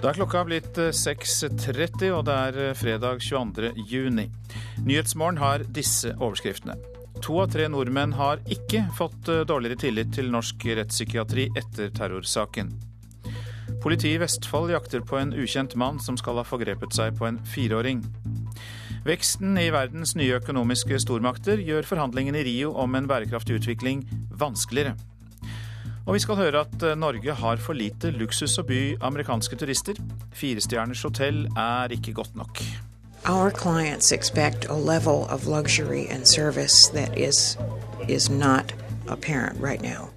Da er klokka blitt 6.30, og det er fredag 22. juni. Nyhetsmorgen har disse overskriftene. To av tre nordmenn har ikke fått dårligere tillit til norsk rettspsykiatri etter terrorsaken. Politiet i Vestfold jakter på en ukjent mann som skal ha forgrepet seg på en fireåring. Veksten i verdens nye økonomiske stormakter gjør forhandlingene i Rio om en bærekraftig utvikling vanskeligere. Og vi skal høre at Norge har for lite luksus å by amerikanske turister. Firestjerners hotell er ikke godt nok. Our clients expect a level of luxury and service that is, is not apparent right now.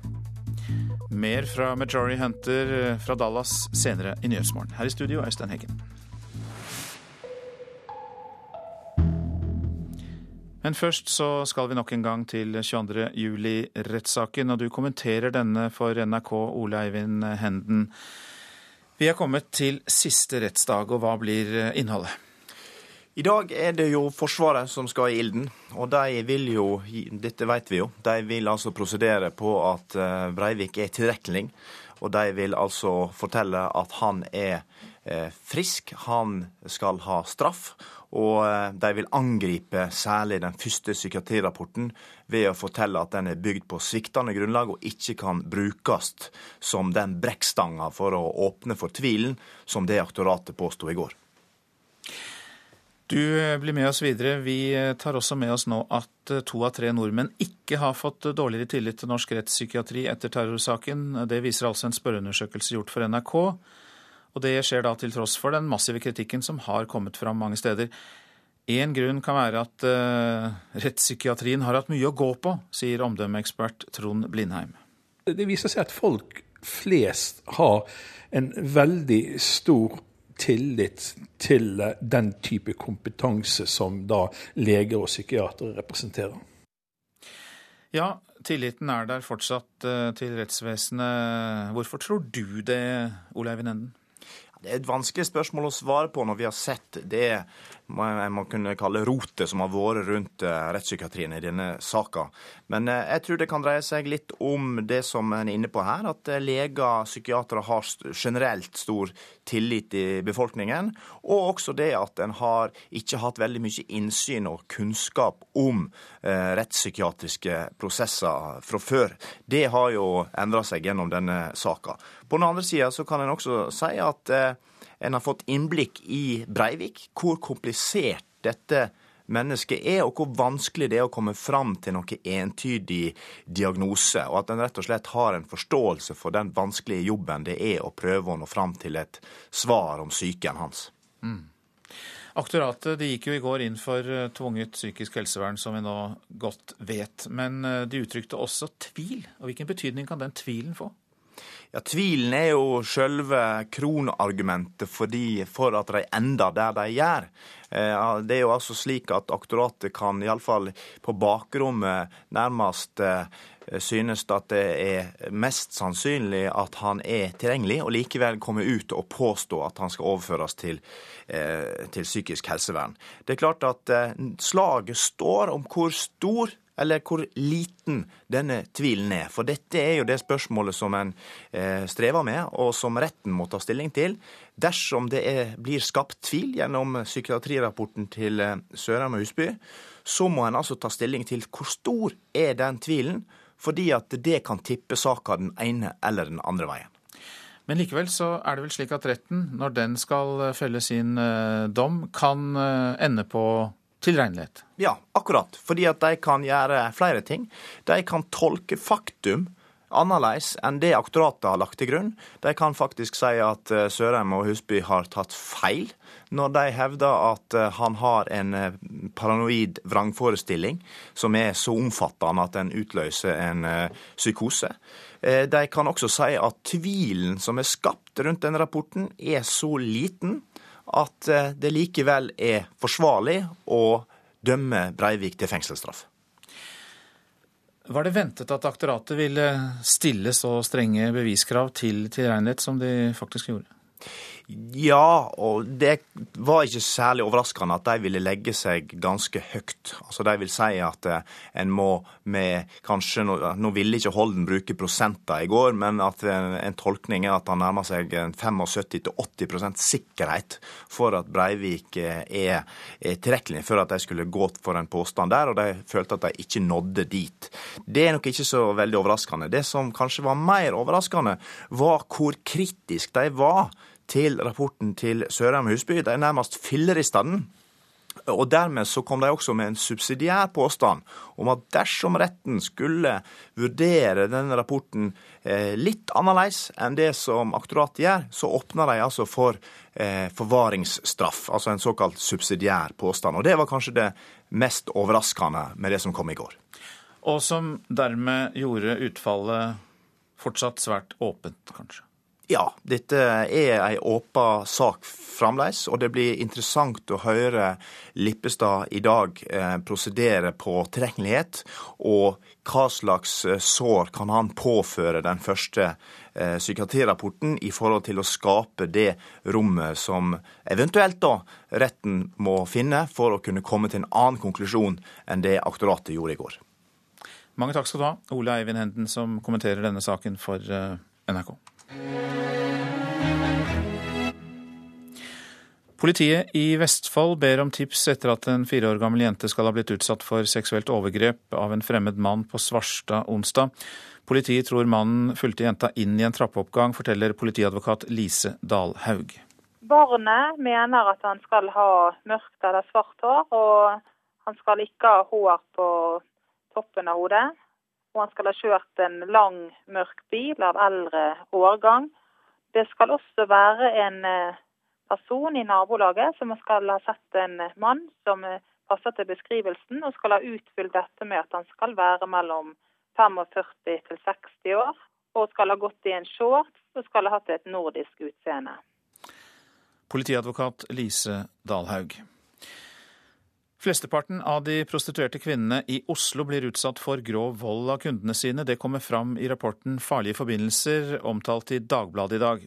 Mer fra Majority Hunter fra Dallas senere i Nyhetsmorgen. Her i studio, Øystein Heggen. Men først så skal vi nok en gang til 22. juli-rettssaken, og du kommenterer denne for NRK, Ole Eivind Henden. Vi er kommet til siste rettsdag, og hva blir innholdet? I dag er det jo Forsvaret som skal i ilden, og de vil jo, dette vet vi jo, de vil altså prosedere på at eh, Breivik er tilrekkelig. Og de vil altså fortelle at han er eh, frisk, han skal ha straff. Og eh, de vil angripe særlig den første psykiatrirapporten ved å fortelle at den er bygd på sviktende grunnlag og ikke kan brukes som den brekkstanga for å åpne for tvilen som det aktoratet påsto i går. Du blir med oss videre. Vi tar også med oss nå at to av tre nordmenn ikke har fått dårligere tillit til norsk rettspsykiatri etter terrorsaken. Det viser altså en spørreundersøkelse gjort for NRK. Og det skjer da til tross for den massive kritikken som har kommet fram mange steder. Én grunn kan være at uh, rettspsykiatrien har hatt mye å gå på, sier omdømmeekspert Trond Blindheim. Det viser seg at folk flest har en veldig stor tillit til den type kompetanse som da leger og psykiatere representerer. Ja, tilliten er der fortsatt til rettsvesenet. Hvorfor tror du det, Ole Eivind Enden? Det er et vanskelig spørsmål å svare på når vi har sett det man kunne kalle rotet som har vært rundt rettspsykiatrien i denne saka. Men jeg tror det kan dreie seg litt om det som en er inne på her, at leger, psykiatere har generelt stor tillit i befolkningen. Og også det at en har ikke hatt veldig mye innsyn og kunnskap om eh, rettspsykiatriske prosesser fra før. Det har jo endra seg gjennom denne saka. På den andre sida så kan en også si at eh, en har fått innblikk i Breivik, hvor komplisert dette mennesket er, og hvor vanskelig det er å komme fram til noen entydig diagnose. Og at en rett og slett har en forståelse for den vanskelige jobben det er å prøve å nå fram til et svar om psyken hans. Mm. Aktoratet de gikk jo i går inn for tvunget psykisk helsevern, som vi nå godt vet. Men de uttrykte også tvil. Og hvilken betydning kan den tvilen få? Ja, Tvilen er jo selve kronargumentet for at de ender der de gjør. Det er jo altså slik at aktoratet kan iallfall på bakrommet nærmest synes at det er mest sannsynlig at han er tilgjengelig, og likevel komme ut og påstå at han skal overføres til, til psykisk helsevern. Det er klart at slaget står om hvor stor eller hvor liten denne tvilen er. For dette er jo det spørsmålet som en eh, strever med, og som retten må ta stilling til. Dersom det er, blir skapt tvil gjennom psykiatrirapporten til eh, Sørheim og Husby, så må en altså ta stilling til hvor stor er den tvilen, fordi at det kan tippe saka den ene eller den andre veien. Men likevel så er det vel slik at retten, når den skal felle sin eh, dom, kan ende på tilregnelighet? Ja, akkurat. Fordi at de kan gjøre flere ting. De kan tolke faktum annerledes enn det aktoratet har lagt til grunn. De kan faktisk si at Sørheim og Husby har tatt feil når de hevder at han har en paranoid vrangforestilling som er så omfattende at den utløser en psykose. De kan også si at tvilen som er skapt rundt den rapporten, er så liten at det likevel er forsvarlig å dømme Breivik til fengselsstraff. Var det ventet at aktoratet ville stille så strenge beviskrav til tilregnelighet som de faktisk gjorde? Ja, og det var ikke særlig overraskende at de ville legge seg ganske høyt. Altså De vil si at eh, en må med kanskje Nå ville ikke Holden bruke prosenter i går, men at en, en tolkning er at han nærmer seg 75-80% sikkerhet for at Breivik eh, er, er tilrekkelig for at de skulle gå for en påstand der, og de følte at de ikke nådde dit. Det er nok ikke så veldig overraskende. Det som kanskje var mer overraskende, var hvor kritisk de var til rapporten til Sørheim Husby. De nærmest fillerista den. Og Dermed så kom de også med en subsidiær påstand om at dersom retten skulle vurdere denne rapporten eh, litt annerledes enn det som aktoratet gjør, så åpner de altså for eh, forvaringsstraff, altså en såkalt subsidiær påstand. Og Det var kanskje det mest overraskende med det som kom i går. Og som dermed gjorde utfallet fortsatt svært åpent, kanskje? Ja, dette er ei åpen sak fremdeles, og det blir interessant å høre Lippestad i dag eh, prosedere på tilregnelighet, og hva slags eh, sår kan han påføre den første eh, psykiatrirapporten i forhold til å skape det rommet som eventuelt da retten må finne for å kunne komme til en annen konklusjon enn det aktoratet gjorde i går. Mange takk skal du ha, Ole Eivind Henden, som kommenterer denne saken for NRK. Politiet i Vestfold ber om tips etter at en fire år gammel jente skal ha blitt utsatt for seksuelt overgrep av en fremmed mann på Svarstad onsdag. Politiet tror mannen fulgte jenta inn i en trappeoppgang, forteller politiadvokat Lise Dalhaug. Barnet mener at han skal ha mørkt eller svart hår, og han skal ikke ha hår på toppen av hodet og han skal ha kjørt en lang, mørk bil av eldre årgang. Det skal også være en eh, person i nabolaget som skal ha sett en mann som eh, passer til beskrivelsen, og skal ha utfylt dette med at han skal være mellom 45 til 60 år, og skal ha gått i en shorts og skal ha hatt et nordisk utseende. Politiadvokat Lise Dalhaug. Flesteparten av de prostituerte kvinnene i Oslo blir utsatt for grov vold av kundene sine. Det kommer fram i rapporten Farlige forbindelser, omtalt i Dagbladet i dag.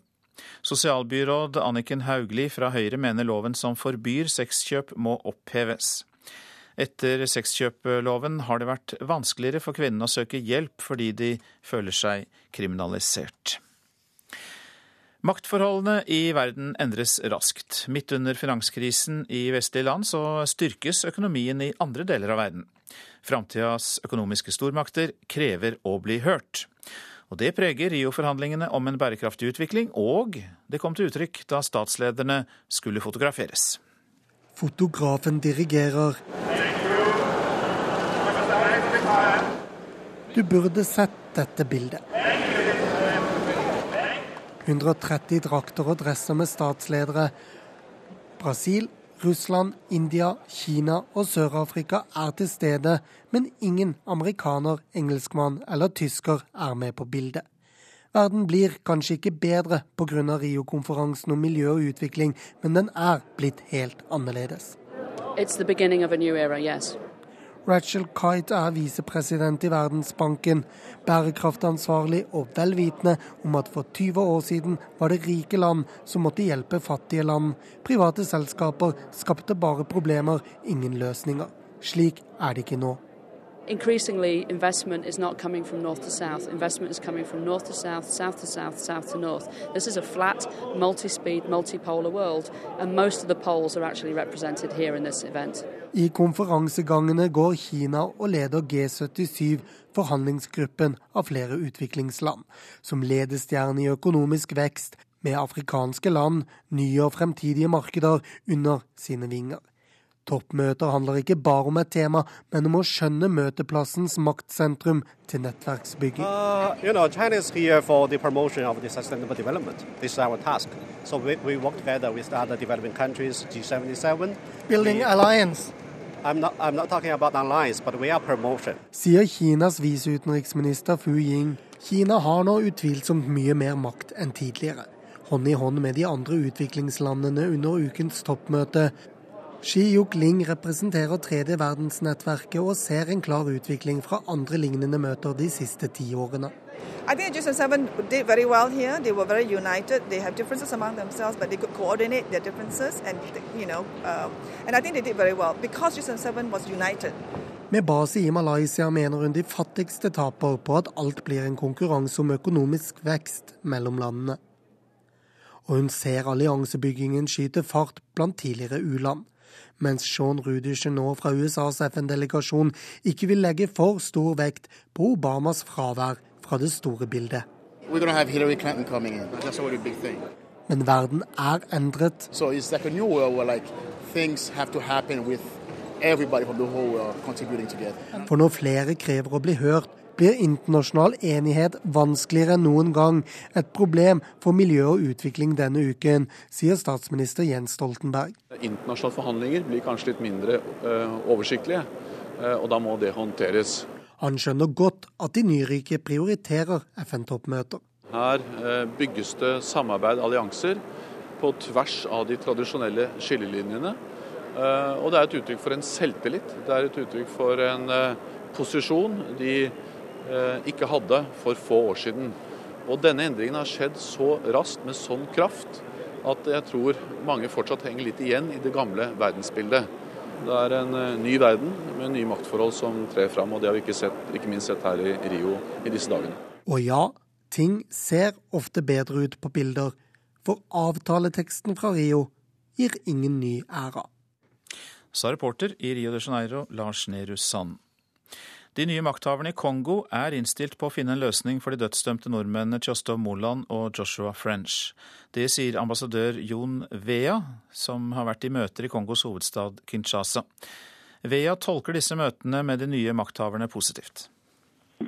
Sosialbyråd Anniken Hauglie fra Høyre mener loven som forbyr sexkjøp må oppheves. Etter sexkjøploven har det vært vanskeligere for kvinnene å søke hjelp fordi de føler seg kriminalisert. Maktforholdene i verden endres raskt. Midt under finanskrisen i vestlige land så styrkes økonomien i andre deler av verden. Framtidas økonomiske stormakter krever å bli hørt. Og Det preger Rio-forhandlingene om en bærekraftig utvikling, og det kom til uttrykk da statslederne skulle fotograferes. Fotografen dirigerer. Du burde sett dette bildet. 130 drakter og dresser med statsledere. Brasil, Russland, India, Kina og Sør-Afrika er til stede, men ingen amerikaner, engelskmann eller tysker er med på bildet. Verden blir kanskje ikke bedre pga. Rio-konferansen om miljø og utvikling, men den er blitt helt annerledes. It's the beginning of a new era, yes. Rachel Kite er visepresident i Verdensbanken, bærekraftansvarlig og velvitende om at for 20 år siden var det rike land som måtte hjelpe fattige land. Private selskaper skapte bare problemer, ingen løsninger. Slik er det ikke nå. Increasingly investment is not coming from north to south. Investment is coming from north to south, south to south, south to north. This is a flat, multi-speed, multipolar world, and most of the poles are actually represented here in this event. I konferansegangene går Kina og leder G77, forhandlingsgruppen av flere utviklingsland, som ledestjerne i økonomisk vekst, med afrikanske land, nye og fremtidige markeder under sine vinger. Toppmøter handler ikke bare om et tema, men om å skjønne møteplassens maktsentrum til nettverksbygging. Uh, you know, so we, we Building alliance. I'm not, I'm not alliance, Sier Kinas viseutenriksminister Fu Ying. Kina har nå utvilsomt mye mer makt enn tidligere. Hånd i hånd med de andre utviklingslandene under ukens toppmøte Shi-Yuk Ling representerer tredje verdensnettverket og ser en klar utvikling fra andre lignende møter de siste ti årene. I think G7 did very well here. They were very united. They have differences among themselves, but they could coordinate their differences, and you know, uh, and I think they did very well because G7 was united. Med base i Malaysia mener hun de fattigste taper på at alt blir en konkurranse om økonomisk vekst mellom landene. Og hun ser alliansebyggingen skyte fart blant tidligere u-land mens Sean Rudy Chenot fra USAs FN-delegasjon ikke vil legge for stor vekt på Obamas fravær fra det store bildet. Men verden er endret. For når flere krever å bli hørt, blir internasjonal enighet vanskeligere enn noen gang. Et problem for miljø og utvikling denne uken, sier statsminister Jens Stoltenberg. Internasjonale forhandlinger blir kanskje litt mindre uh, oversiktlige, uh, og da må det håndteres. Han skjønner godt at de nyrike prioriterer FN-toppmøter. Her uh, bygges det samarbeid, allianser, på tvers av de tradisjonelle skillelinjene. Og det er et uttrykk for en selvtillit. Det er et uttrykk for en posisjon de Eh, ikke hadde for få år siden. Og Denne endringen har skjedd så raskt med sånn kraft at jeg tror mange fortsatt henger litt igjen i det gamle verdensbildet. Det er en eh, ny verden med nye maktforhold som trer fram, og det har vi ikke, sett, ikke minst sett her i Rio i disse dagene. Og ja, ting ser ofte bedre ut på bilder, for avtaleteksten fra Rio gir ingen ny æra. Sa reporter i Rio de Janeiro, Lars Nehru Sand. De nye makthaverne i Kongo er innstilt på å finne en løsning for de dødsdømte nordmennene Tjostov Moland og Joshua French. Det sier ambassadør Jon Vea, som har vært i møter i Kongos hovedstad Kinshasa. Vea tolker disse møtene med de nye makthaverne positivt.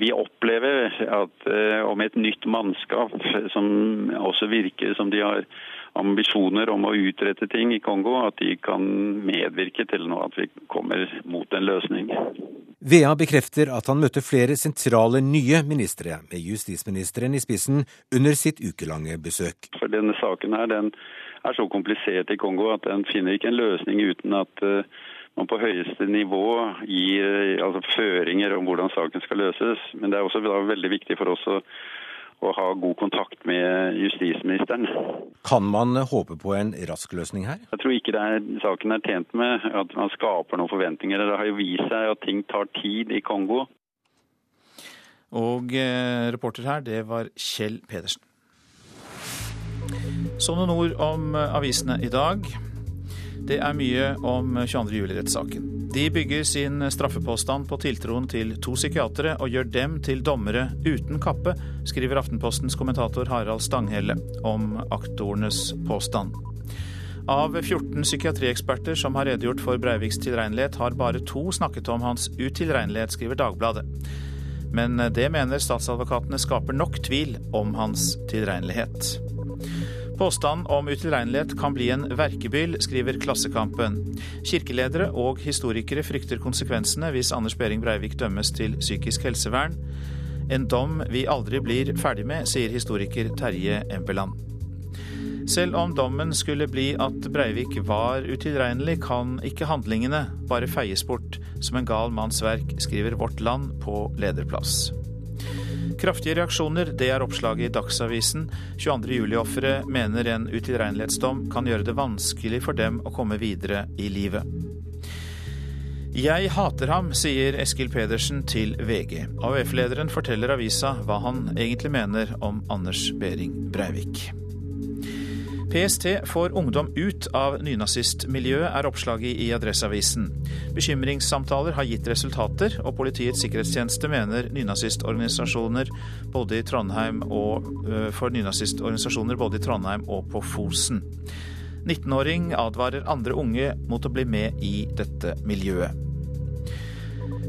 Vi opplever at uh, om et nytt mannskap som også virker som de har ambisjoner om å utrette ting i Kongo, at de kan medvirke til noe, at vi kommer mot en løsning. Vea bekrefter at han møtte flere sentrale nye ministre, med justisministeren i spissen, under sitt ukelange besøk. For Denne saken her, den er så komplisert i Kongo at den finner ikke en løsning uten at uh, man på høyeste nivå gir uh, altså, føringer om hvordan saken skal løses. Men det er også veldig viktig for oss å å ha god kontakt med justisministeren. Kan man håpe på en rask løsning her? Jeg tror ikke er, saken er tjent med at man skaper noen forventninger. Det har jo vist seg at ting tar tid i Kongo. Og eh, reporter her, det var Kjell Pedersen. Så noen ord om eh, avisene i dag. Det er mye om 22. juli-rettssaken. De bygger sin straffepåstand på tiltroen til to psykiatere og gjør dem til dommere uten kappe, skriver Aftenpostens kommentator Harald Stanghelle om aktorenes påstand. Av 14 psykiatrieksperter som har redegjort for Breiviks tilregnelighet, har bare to snakket om hans utilregnelighet, skriver Dagbladet. Men det mener statsadvokatene skaper nok tvil om hans tilregnelighet. Påstanden om utilregnelighet kan bli en verkebyll, skriver Klassekampen. Kirkeledere og historikere frykter konsekvensene hvis Anders Behring Breivik dømmes til psykisk helsevern. En dom vi aldri blir ferdig med, sier historiker Terje Empeland. Selv om dommen skulle bli at Breivik var utilregnelig, kan ikke handlingene bare feies bort som en gal manns verk, skriver Vårt Land på lederplass. Kraftige reaksjoner, det er oppslaget i Dagsavisen. 22. juli-ofre mener en utilregnelighetsdom kan gjøre det vanskelig for dem å komme videre i livet. Jeg hater ham, sier Eskil Pedersen til VG. AUF-lederen forteller avisa hva han egentlig mener om Anders Behring Breivik. PST får ungdom ut av nynazistmiljøet, er oppslaget i Adresseavisen. Bekymringssamtaler har gitt resultater, og Politiets sikkerhetstjeneste mener nynazistorganisasjoner både i Trondheim og, for nynazistorganisasjoner både i Trondheim og på Fosen. 19-åring advarer andre unge mot å bli med i dette miljøet.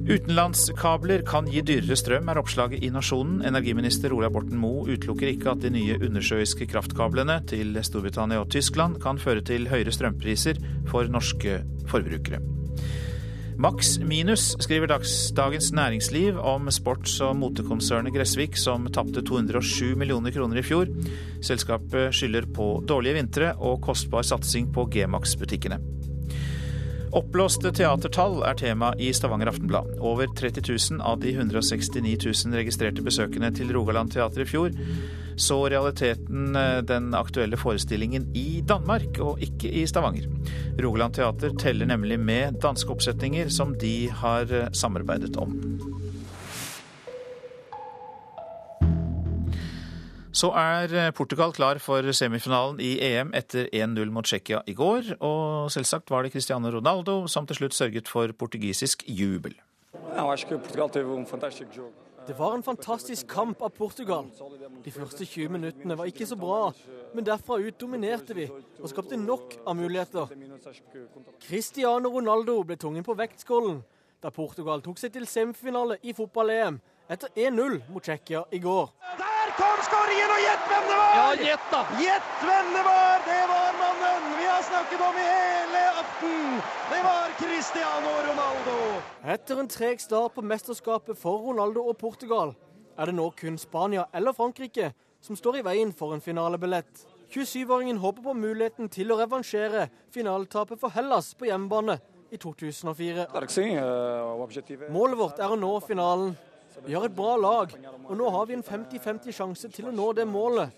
Utenlandskabler kan gi dyrere strøm, er oppslaget i Nasjonen. Energiminister Ola Borten Moe utelukker ikke at de nye undersjøiske kraftkablene til Storbritannia og Tyskland kan føre til høyere strømpriser for norske forbrukere. Max minus, skriver Dagens Næringsliv om sports- og motekonsernet Gressvik, som tapte 207 millioner kroner i fjor. Selskapet skylder på dårlige vintre og kostbar satsing på G-Max-butikkene. Oppblåste teatertall er tema i Stavanger Aftenblad. Over 30 000 av de 169 000 registrerte besøkende til Rogaland teater i fjor så realiteten eh, den aktuelle forestillingen i Danmark, og ikke i Stavanger. Rogaland teater teller nemlig med danske oppsetninger som de har eh, samarbeidet om. Så er eh, Portugal klar for semifinalen i EM etter 1-0 mot Tsjekkia i går. Og selvsagt var det Cristiano Ronaldo som til slutt sørget for portugisisk jubel. Det var en fantastisk kamp av Portugal. De første 20 minuttene var ikke så bra, men derfra ut dominerte vi og skapte nok av muligheter. Cristiano Ronaldo ble tungen på vektskålen da Portugal tok seg til semifinale i fotball-EM etter 1-0 mot Tsjekkia i går. Der kom skåringen, og gjett hvem det var! Ja, gjett da! Gjett hvem det var! Det var mannen vi har snakket om i hele aften! Det var Cristiano Ronaldo! Etter en treg start på mesterskapet for Ronaldo og Portugal, er det nå kun Spania eller Frankrike som står i veien for en finalebillett. 27-åringen håper på muligheten til å revansjere finaletapet for Hellas på hjemmebane i 2004. Målet vårt er å nå finalen. Vi har et bra lag, og nå har vi en 50-50 sjanse til å nå det målet.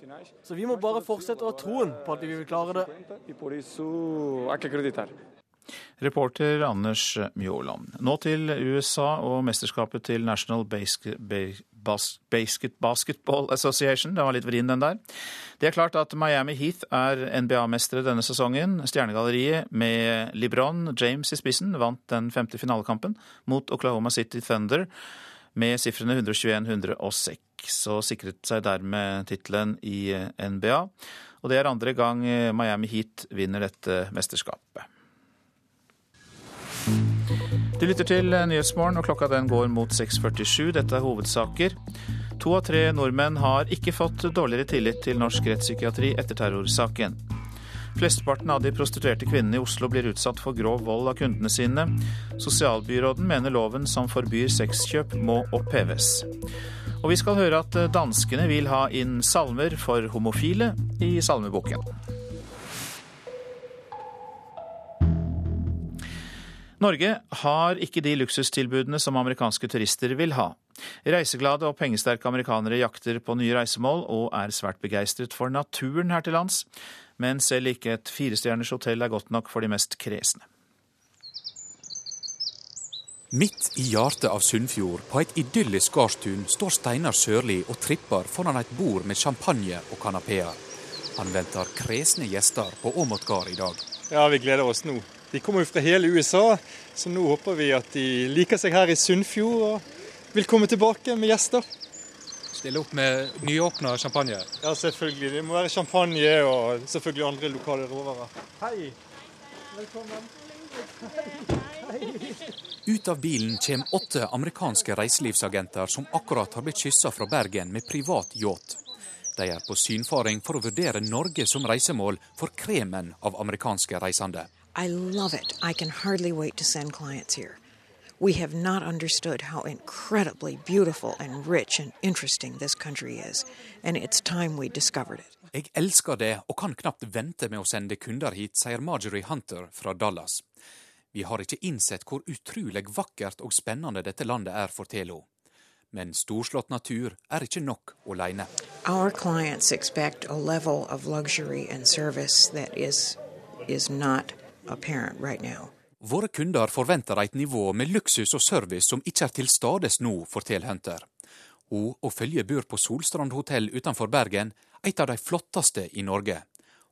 Så vi må bare fortsette å ha troen på at vi vil klare det. Reporter Anders Mjåland. Nå til USA og mesterskapet til National Basketball Association. Det var litt vrien, den der. Det er klart at Miami Heath er NBA-mestere denne sesongen. Stjernegalleriet med LeBron James i spissen vant den femte finalekampen mot Oklahoma City Thunder med sifrene 121-106 og sikret seg dermed tittelen i NBA. Og det er andre gang Miami Heat vinner dette mesterskapet. Du lytter til Nyhetsmorgen, og klokka den går mot 6.47. Dette er hovedsaker. To av tre nordmenn har ikke fått dårligere tillit til norsk rettspsykiatri etter terrorsaken. Flesteparten av de prostituerte kvinnene i Oslo blir utsatt for grov vold av kundene sine. Sosialbyråden mener loven som forbyr sexkjøp må oppheves. Og vi skal høre at danskene vil ha inn salmer for homofile i salmeboken. Norge har ikke de luksustilbudene som amerikanske turister vil ha. Reiseglade og pengesterke amerikanere jakter på nye reisemål og er svært begeistret for naturen her til lands men selv ikke et firestjerners hotell er godt nok for de mest kresne. Midt i hjertet av Sunnfjord, på et idyllisk gardstun, står Steinar Sørli og tripper foran et bord med champagne og kanapeer. Han venter kresne gjester på Åmot gard i dag. Ja, vi gleder oss nå. De kommer jo fra hele USA, så nå håper vi at de liker seg her i Sunnfjord og vil komme tilbake med gjester. Stille opp med nyåpna champagne? Ja, selvfølgelig. Det må være champagne og selvfølgelig andre lokale råvarer. Hei! Velkommen. Ut av bilen kommer åtte amerikanske reiselivsagenter som akkurat har blitt kyssa fra Bergen med privat yacht. De er på synfaring for å vurdere Norge som reisemål for kremen av amerikanske reisende. I love it. I can hardly wait to send clients here. We have not understood how incredibly beautiful and rich and interesting this country is, and it's time we discovered it. Jeg elsker det og kan knapt vente med å sende kunder hit, sier Marjorie Hunter fra Dallas. Vi har ikke innsett hvor utrolig vakkert og spennende dette landet er, forteller hun. Men storslått natur er ikke nok alene. Our clients expect a level of luxury and service that is, is not apparent right now. Våre kunder forventer et nivå med luksus og service som ikke er til stades nå, forteller Hunter. Hun og følget bor på Solstrand hotell utenfor Bergen, et av de flotteste i Norge.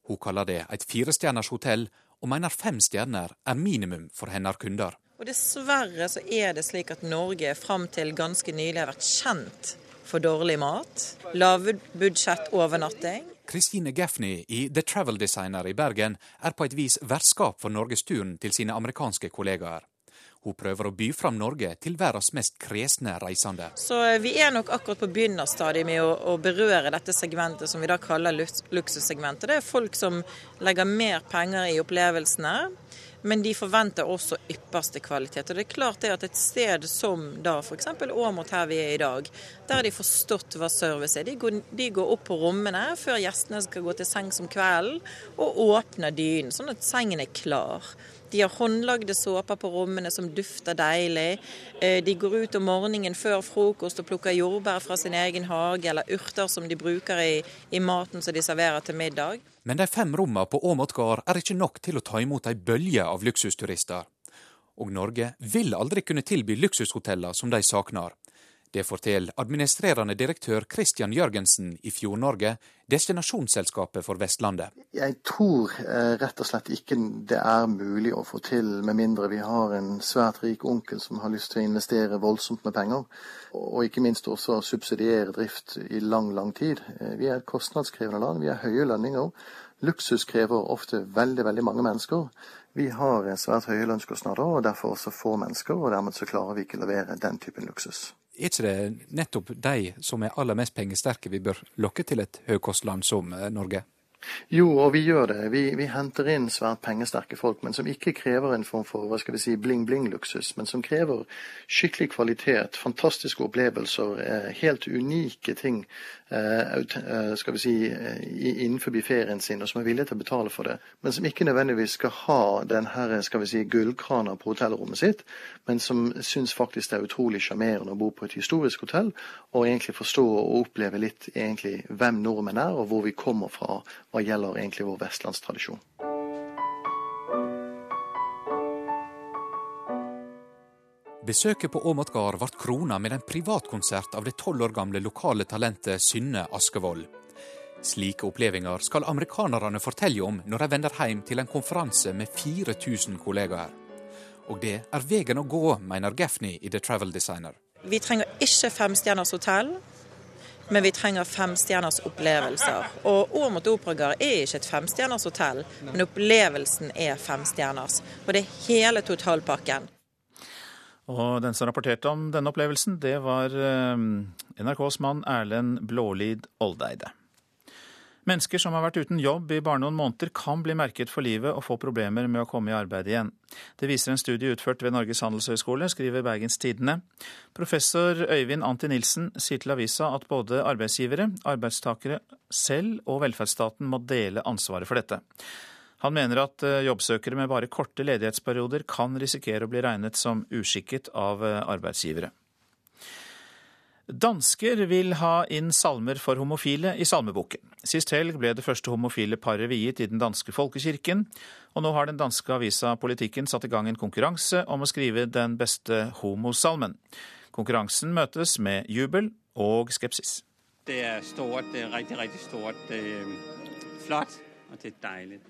Hun kaller det et firestjerners hotell, og mener fem stjerner er minimum for hennes kunder. Og Dessverre så er det slik at Norge fram til ganske nylig har vært kjent for dårlig mat, lavbudsjettovernatting Christine Gaffney i The Travel Designer i Bergen er på et vis vertskap for norgesturen til sine amerikanske kollegaer. Hun prøver å by fram Norge til verdens mest kresne reisende. Så eh, Vi er nok akkurat på begynnerstadiet med å, å, berøre dette segmentet som vi da kaller luksussegmentet. Det er folk som legger mer penger i opplevelsene men de forventer også ypperste kvalitet. Og det er klart det at et sted som da f.eks. Åmot her vi er i dag, der har de forstått hva service er. De går, de går, opp på rommene før gjestene skal gå til sengs om kvelden, og åpner dynen, sånn at sengen er klar. De har håndlagde såper på rommene som dufter deilig. Eh, de går ut om morgenen før frokost og plukker jordbær fra sin egen hage, eller urter som de bruker i, i maten som de serverer til middag. Men de fem rommene på Åmot gard er ikke nok til å ta imot ei bølge av luksusturister. Og Norge vil aldri kunne tilby luksushoteller som de savner. Det forteller administrerende direktør Christian Jørgensen i Fjord-Norge, destinasjonsselskapet for Vestlandet. Jeg tror eh, rett og slett ikke det er mulig å få til, med mindre vi har en svært rik onkel som har lyst til å investere voldsomt med penger. Og ikke minst også subsidiere drift i lang, lang tid. Eh, vi er et kostnadskrevende land, vi har høye lønninger. Luksus krever ofte veldig, veldig mange mennesker. Vi har svært høye lønnskostnader, og derfor også få mennesker. Og dermed så klarer vi ikke levere den typen luksus. Er ikke det nettopp de som er aller mest pengesterke vi bør lokke til et høykostland som eh, Norge? Jo, og vi gjør det. Vi, vi, henter inn svært pengesterke folk, men som ikke krever en form for hva skal vi si, bling-bling-luksus, men som krever skikkelig kvalitet, fantastiske opplevelser, eh, helt unike ting skal vi si, innenfor ferien sin, og som er villige til å betale for det. Men som ikke nødvendigvis skal ha den her, skal vi si, gullkrana på hotellrommet sitt, men som syns faktisk det er utrolig sjarmerende å bo på et historisk hotell, og egentlig forstå og oppleve litt egentlig hvem nordmenn er, og hvor vi kommer fra hva gjelder egentlig vår vestlandstradisjon. Besøket på Åmot gard ble krona med en privatkonsert av det tolv år gamle lokale talentet Synne Askevold. Slike opplevelser skal amerikanerne fortelle om når de vender hjem til en konferanse med 4000 kollegaer. Og det er veien å gå, mener Gaffney i The Travel Designer. Vi trenger ikke femstjerners hotell men vi trenger femstjerners opplevelser. Og Åmot operagard er ikke et femstjerners hotell, men opplevelsen er femstjerners. Og det er hele totalpakken. Og den som rapporterte om denne opplevelsen, det var eh, NRKs mann Erlend Blålid Oldeide. Mennesker som har vært uten jobb i bare noen måneder, kan bli merket for livet og få problemer med å komme i arbeid igjen. Det viser en studie utført ved Norges handelshøyskole, skriver Bergens Tidende. Professor Øyvind Anti Nilsen sier til avisa at både arbeidsgivere, arbeidstakere selv og velferdsstaten må dele ansvaret for dette. Han mener at eh, jobbsøkere med bare korte ledighetsperioder kan risikere å bli regnet som uskikket av eh, arbeidsgivere. Dansker vil ha inn salmer for homofile i salmeboken. Sist helg ble det første homofile paret viet i den danske folkekirken, og nå har den danske avisa Politikken satt i gang en konkurranse om å skrive den beste homosalmen. Konkurransen møtes med jubel og skepsis. Det er stort, det er riktig, riktig stort. Det er flott, og det er deilig.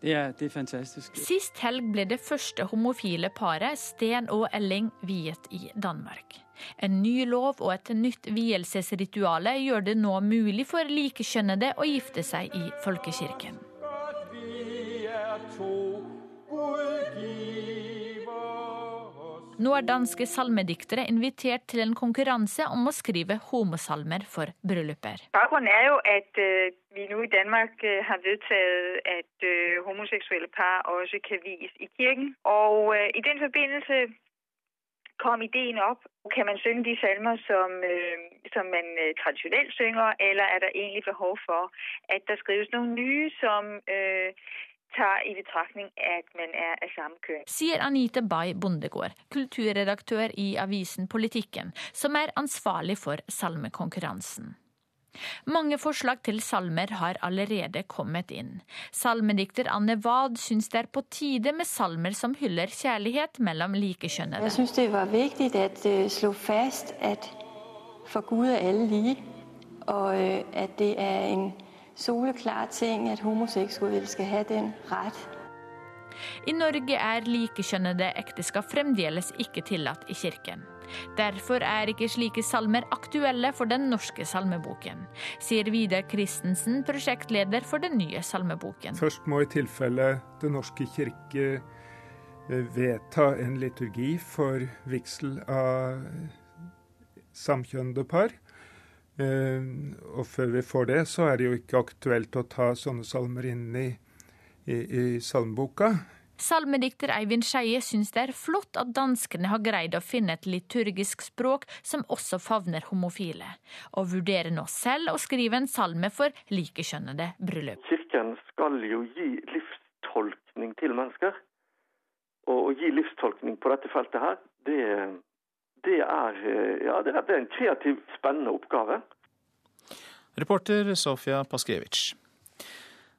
Det er, det er, fantastisk. Sist helg ble det første homofile paret, Sten og Elling, viet i Danmark. En ny lov og et nytt vielsesrituale gjør det nå mulig for likekjønnede å gifte seg i folkekirken. Nå er danske salmediktere invitert til en konkurranse om å skrive homosalmer for brylluper. Bakgrunnen er jo at uh, vi nå i Danmark uh, har vedtatt at uh, homoseksuelle par også kan vies i kirken. Og i den forbindelse kom ideen opp. Kan man synge de salmer som, som man tradisjonelt synger, eller er det egentlig behov for at det skrives noen nye som tar i betraktning at man er av samme kjønn. Sier Anita Bay Bondegård, kulturredaktør i avisen Politikken, som er ansvarlig for salmekonkurransen. Mange forslag til salmer har allerede kommet inn. Salmedikter Anne Wad syns det er på tide med salmer som hyller kjærlighet mellom likekjønnede. Jeg syns det var viktig at det slå fast at for Gud er alle like, og øh, at det er en soleklar ting at homoseksuelle skal ha den rett. I Norge er likekjønnede ekteskap fremdeles ikke tillatt i kirken. Derfor er ikke slike salmer aktuelle for den norske salmeboken, sier Vidar Christensen, prosjektleder for den nye salmeboken. Først må i tilfelle Den norske kirke eh, vedta en liturgi for vigsel av samkjønnede par. Eh, og før vi får det, så er det jo ikke aktuelt å ta sånne salmer inn i, i, i salmeboka. Salmedikter Eivind Skeie syns det er flott at danskene har greid å finne et liturgisk språk som også favner homofile, og vurderer nå selv å skrive en salme for likekjønnede bryllup. Kirken skal jo gi livstolkning til mennesker. og å gi livstolkning på dette feltet her, det, det, er, ja, det er en kreativ, spennende oppgave. Reporter Sofia Paskiewicz.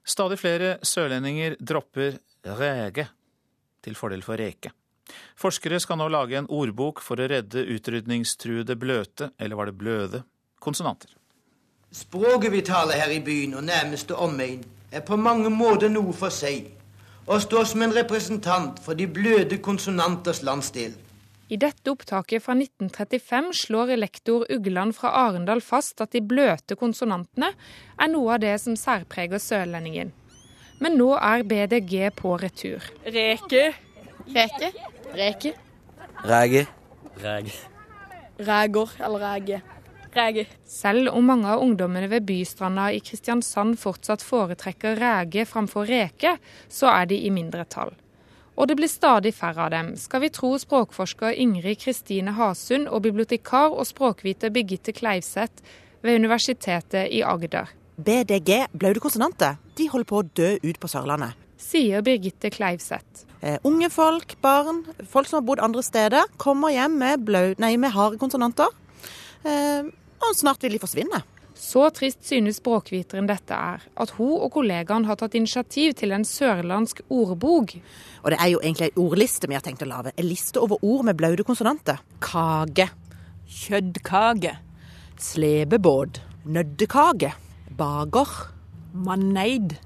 Stadig flere sørlendinger dropper rege til fordel for reke. Forskere skal nå lage en ordbok for å redde utrydningstruede bløte, eller var det bløde, konsonanter. Språket vi taler her i byen og nærmeste omegn, er på mange måter noe for seg, og står som en representant for de bløde konsonanters landsdel. I dette opptaket fra 1935 slår lektor Ugland fra Arendal fast at de bløte konsonantene er noe av det som særpreger sørlendingen. Men nå er BDG på retur. Reke. Reke. Reke. Ræge. Ræge. Ræger eller ræge. Ræge. Selv om mange av ungdommene ved Bystranda i Kristiansand fortsatt foretrekker ræge framfor reke, så er de i mindretall. Og det blir stadig færre av dem, skal vi tro språkforsker Ingrid Kristine Hasund og bibliotekar og språkviter Birgitte Kleivseth ved Universitetet i Agder. BDG, blaude konsonanter, de holder på å dø ut på Sørlandet. Sier Birgitte Kleivseth. Eh, unge folk, barn, folk som har bodd andre steder, kommer hjem med, blau, nei, med harde konsonanter. Eh, og snart vil de forsvinne. Så trist synes språkviteren dette er, at hun og kollegaen har tatt initiativ til en sørlandsk ordbok. Og det er jo egentlig ei ordliste vi har tenkt å lage. En liste over ord med blaute konsonanter. Kage. Kjøttkake. Slepebåt. Nøddekake. Bager. Maneid.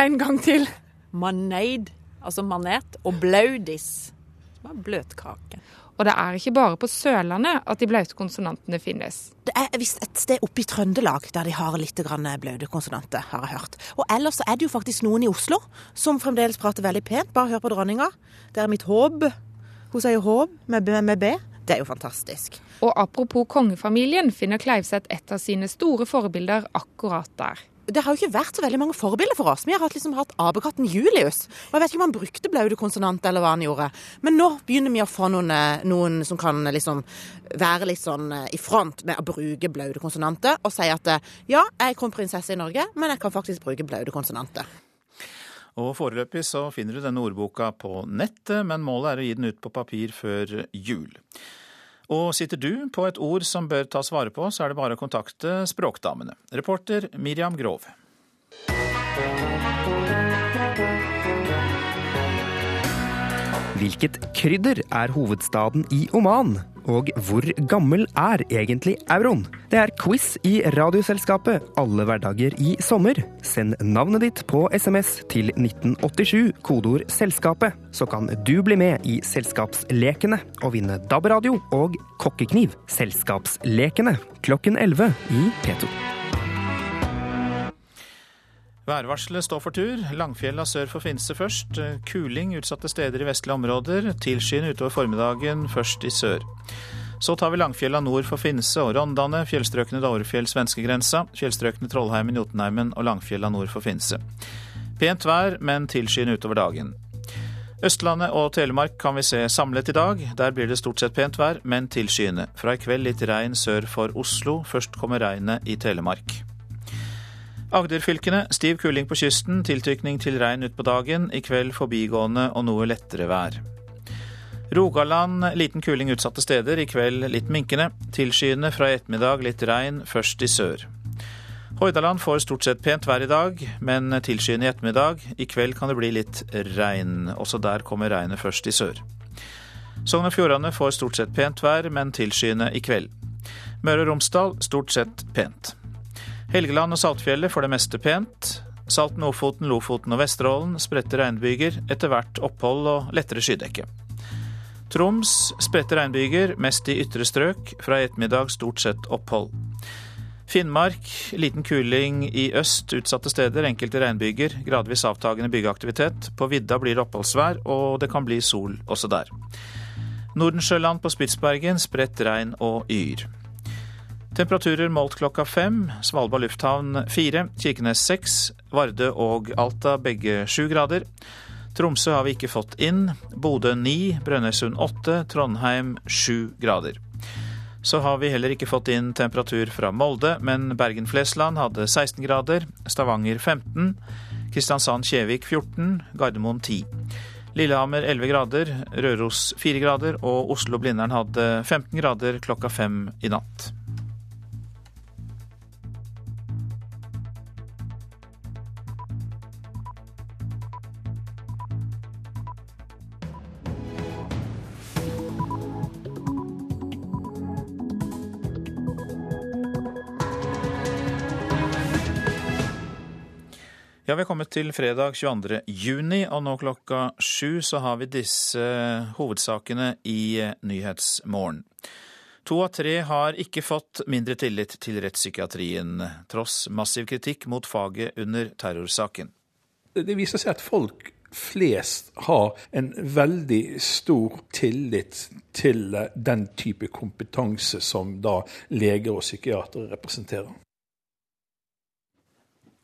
En gang til. Maneid, altså manet. Og blaudis, som er bløtkake. Og det er ikke bare på Sørlandet at de blaute konsonantene finnes. Det er visst et sted oppe i Trøndelag der de har litt blaute konsonanter, har jeg hørt. Og ellers er det jo faktisk noen i Oslo som fremdeles prater veldig pent. Bare hør på dronninga. Det er mitt håp. Hun sier håp med, med B. Det er jo fantastisk. Og apropos kongefamilien, finner Kleivseth et av sine store forbilder akkurat der det har jo ikke vært så veldig mange forbilder for oss. Vi har hatt, liksom, hatt apekatten Julius. Og jeg vet ikke om han brukte blaute konsonanter eller hva han gjorde. Men nå begynner vi å få noen, eh, noen som kan liksom være litt sånn eh, i front med å bruke blaute konsonanter, og si at eh, ja, jeg er kronprinsesse i Norge, men jeg kan faktisk bruke blaute konsonanter. Og Foreløpig så finner du denne ordboka på nettet, men målet er å gi den ut på papir før jul. Og sitter du på et ord som bør tas vare på, så er det bare å kontakte Språkdamene. Reporter Miriam Grov. Hvilket krydder er hovedstaden i Oman? Og hvor gammel er egentlig euroen? Det er quiz i Radioselskapet alle hverdager i sommer. Send navnet ditt på SMS til 1987, kodeord 'Selskapet', så kan du bli med i Selskapslekene og vinne DAB-radio og kokkekniv. Selskapslekene klokken 11 i P2. Værvarselet står for tur. Langfjella sør for Finse først. Kuling utsatte steder i vestlige områder. Tilskyende utover formiddagen, først i sør. Så tar vi Langfjella nord for Finse og Rondane, fjellstrøkene Dovrefjell svenskegrensa, fjellstrøkene Trollheimen, Jotunheimen og Langfjella nord for Finse. Pent vær, men tilskyende utover dagen. Østlandet og Telemark kan vi se samlet i dag. Der blir det stort sett pent vær, men tilskyende. Fra i kveld litt regn sør for Oslo. Først kommer regnet i Telemark. Agderfylkene stiv kuling på kysten, tiltrykning til regn utpå dagen. I kveld forbigående og noe lettere vær. Rogaland liten kuling utsatte steder, i kveld litt minkende. Tilskyende fra i ettermiddag litt regn, først i sør. Hordaland får stort sett pent vær i dag, men tilskyende i ettermiddag. I kveld kan det bli litt regn. Også der kommer regnet først i sør. Sogn og Fjordane får stort sett pent vær, men tilskyende i kveld. Møre og Romsdal stort sett pent. Helgeland og Saltfjellet får det meste pent. Salten, Ofoten, Lofoten og Vesterålen spredte regnbyger, etter hvert opphold og lettere skydekke. Troms spredte regnbyger, mest i ytre strøk, fra i ettermiddag stort sett opphold. Finnmark liten kuling i øst, utsatte steder, enkelte regnbyger, gradvis avtagende byggeaktivitet. På vidda blir det oppholdsvær, og det kan bli sol også der. Nordensjøland på Spitsbergen spredt regn og yr. Temperaturer målt klokka fem. Svalbard lufthavn fire. Kirkenes seks. Vardø og Alta begge sju grader. Tromsø har vi ikke fått inn. Bodø ni. Brønnøysund åtte. Trondheim sju grader. Så har vi heller ikke fått inn temperatur fra Molde, men Bergen-Flesland hadde 16 grader. Stavanger 15. Kristiansand-Kjevik 14. Gardermoen 10. Lillehammer 11 grader, Røros 4 grader og Oslo-Blindern hadde 15 grader klokka fem i natt. Ja, Vi er kommet til fredag 22. juni, og nå klokka sju så har vi disse hovedsakene i Nyhetsmorgen. To av tre har ikke fått mindre tillit til rettspsykiatrien, tross massiv kritikk mot faget under terrorsaken. Det viser seg at folk flest har en veldig stor tillit til den type kompetanse som da leger og psykiatere representerer.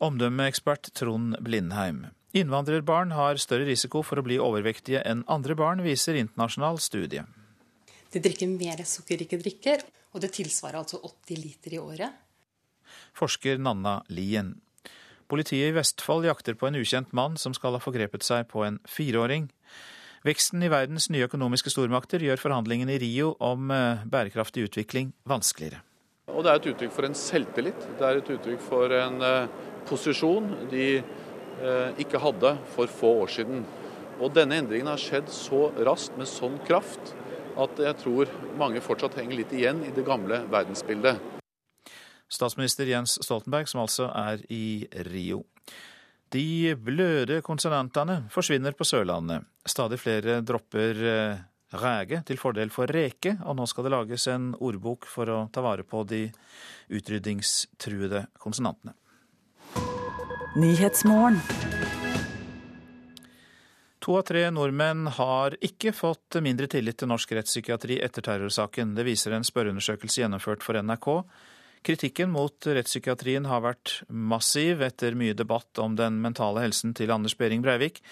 Omdømmeekspert Trond Blindheim. Innvandrerbarn har større risiko for å bli overvektige enn andre barn, viser internasjonal studie. De drikker mer sukkerrike drikker, og det tilsvarer altså 80 liter i året. Forsker Nanna Lien. Politiet i Vestfold jakter på en ukjent mann som skal ha forgrepet seg på en fireåring. Veksten i verdens nye økonomiske stormakter gjør forhandlingene i Rio om eh, bærekraftig utvikling vanskeligere. Og Det er et uttrykk for en selvtillit. Det er et uttrykk for en uh, posisjon de uh, ikke hadde for få år siden. Og Denne endringen har skjedd så raskt med sånn kraft at jeg tror mange fortsatt henger litt igjen i det gamle verdensbildet. Statsminister Jens Stoltenberg, som altså er i Rio. De bløde konsonantene forsvinner på Sørlandet. Stadig flere dropper uh, ræge til fordel for reke, og nå skal det lages en ordbok for å ta vare på de utrydningstruede konsonantene. To av tre nordmenn har ikke fått mindre tillit til norsk rettspsykiatri etter terrorsaken. Det viser en spørreundersøkelse gjennomført for NRK. Kritikken mot rettspsykiatrien har vært massiv etter mye debatt om den mentale helsen til Anders Behring Breivik.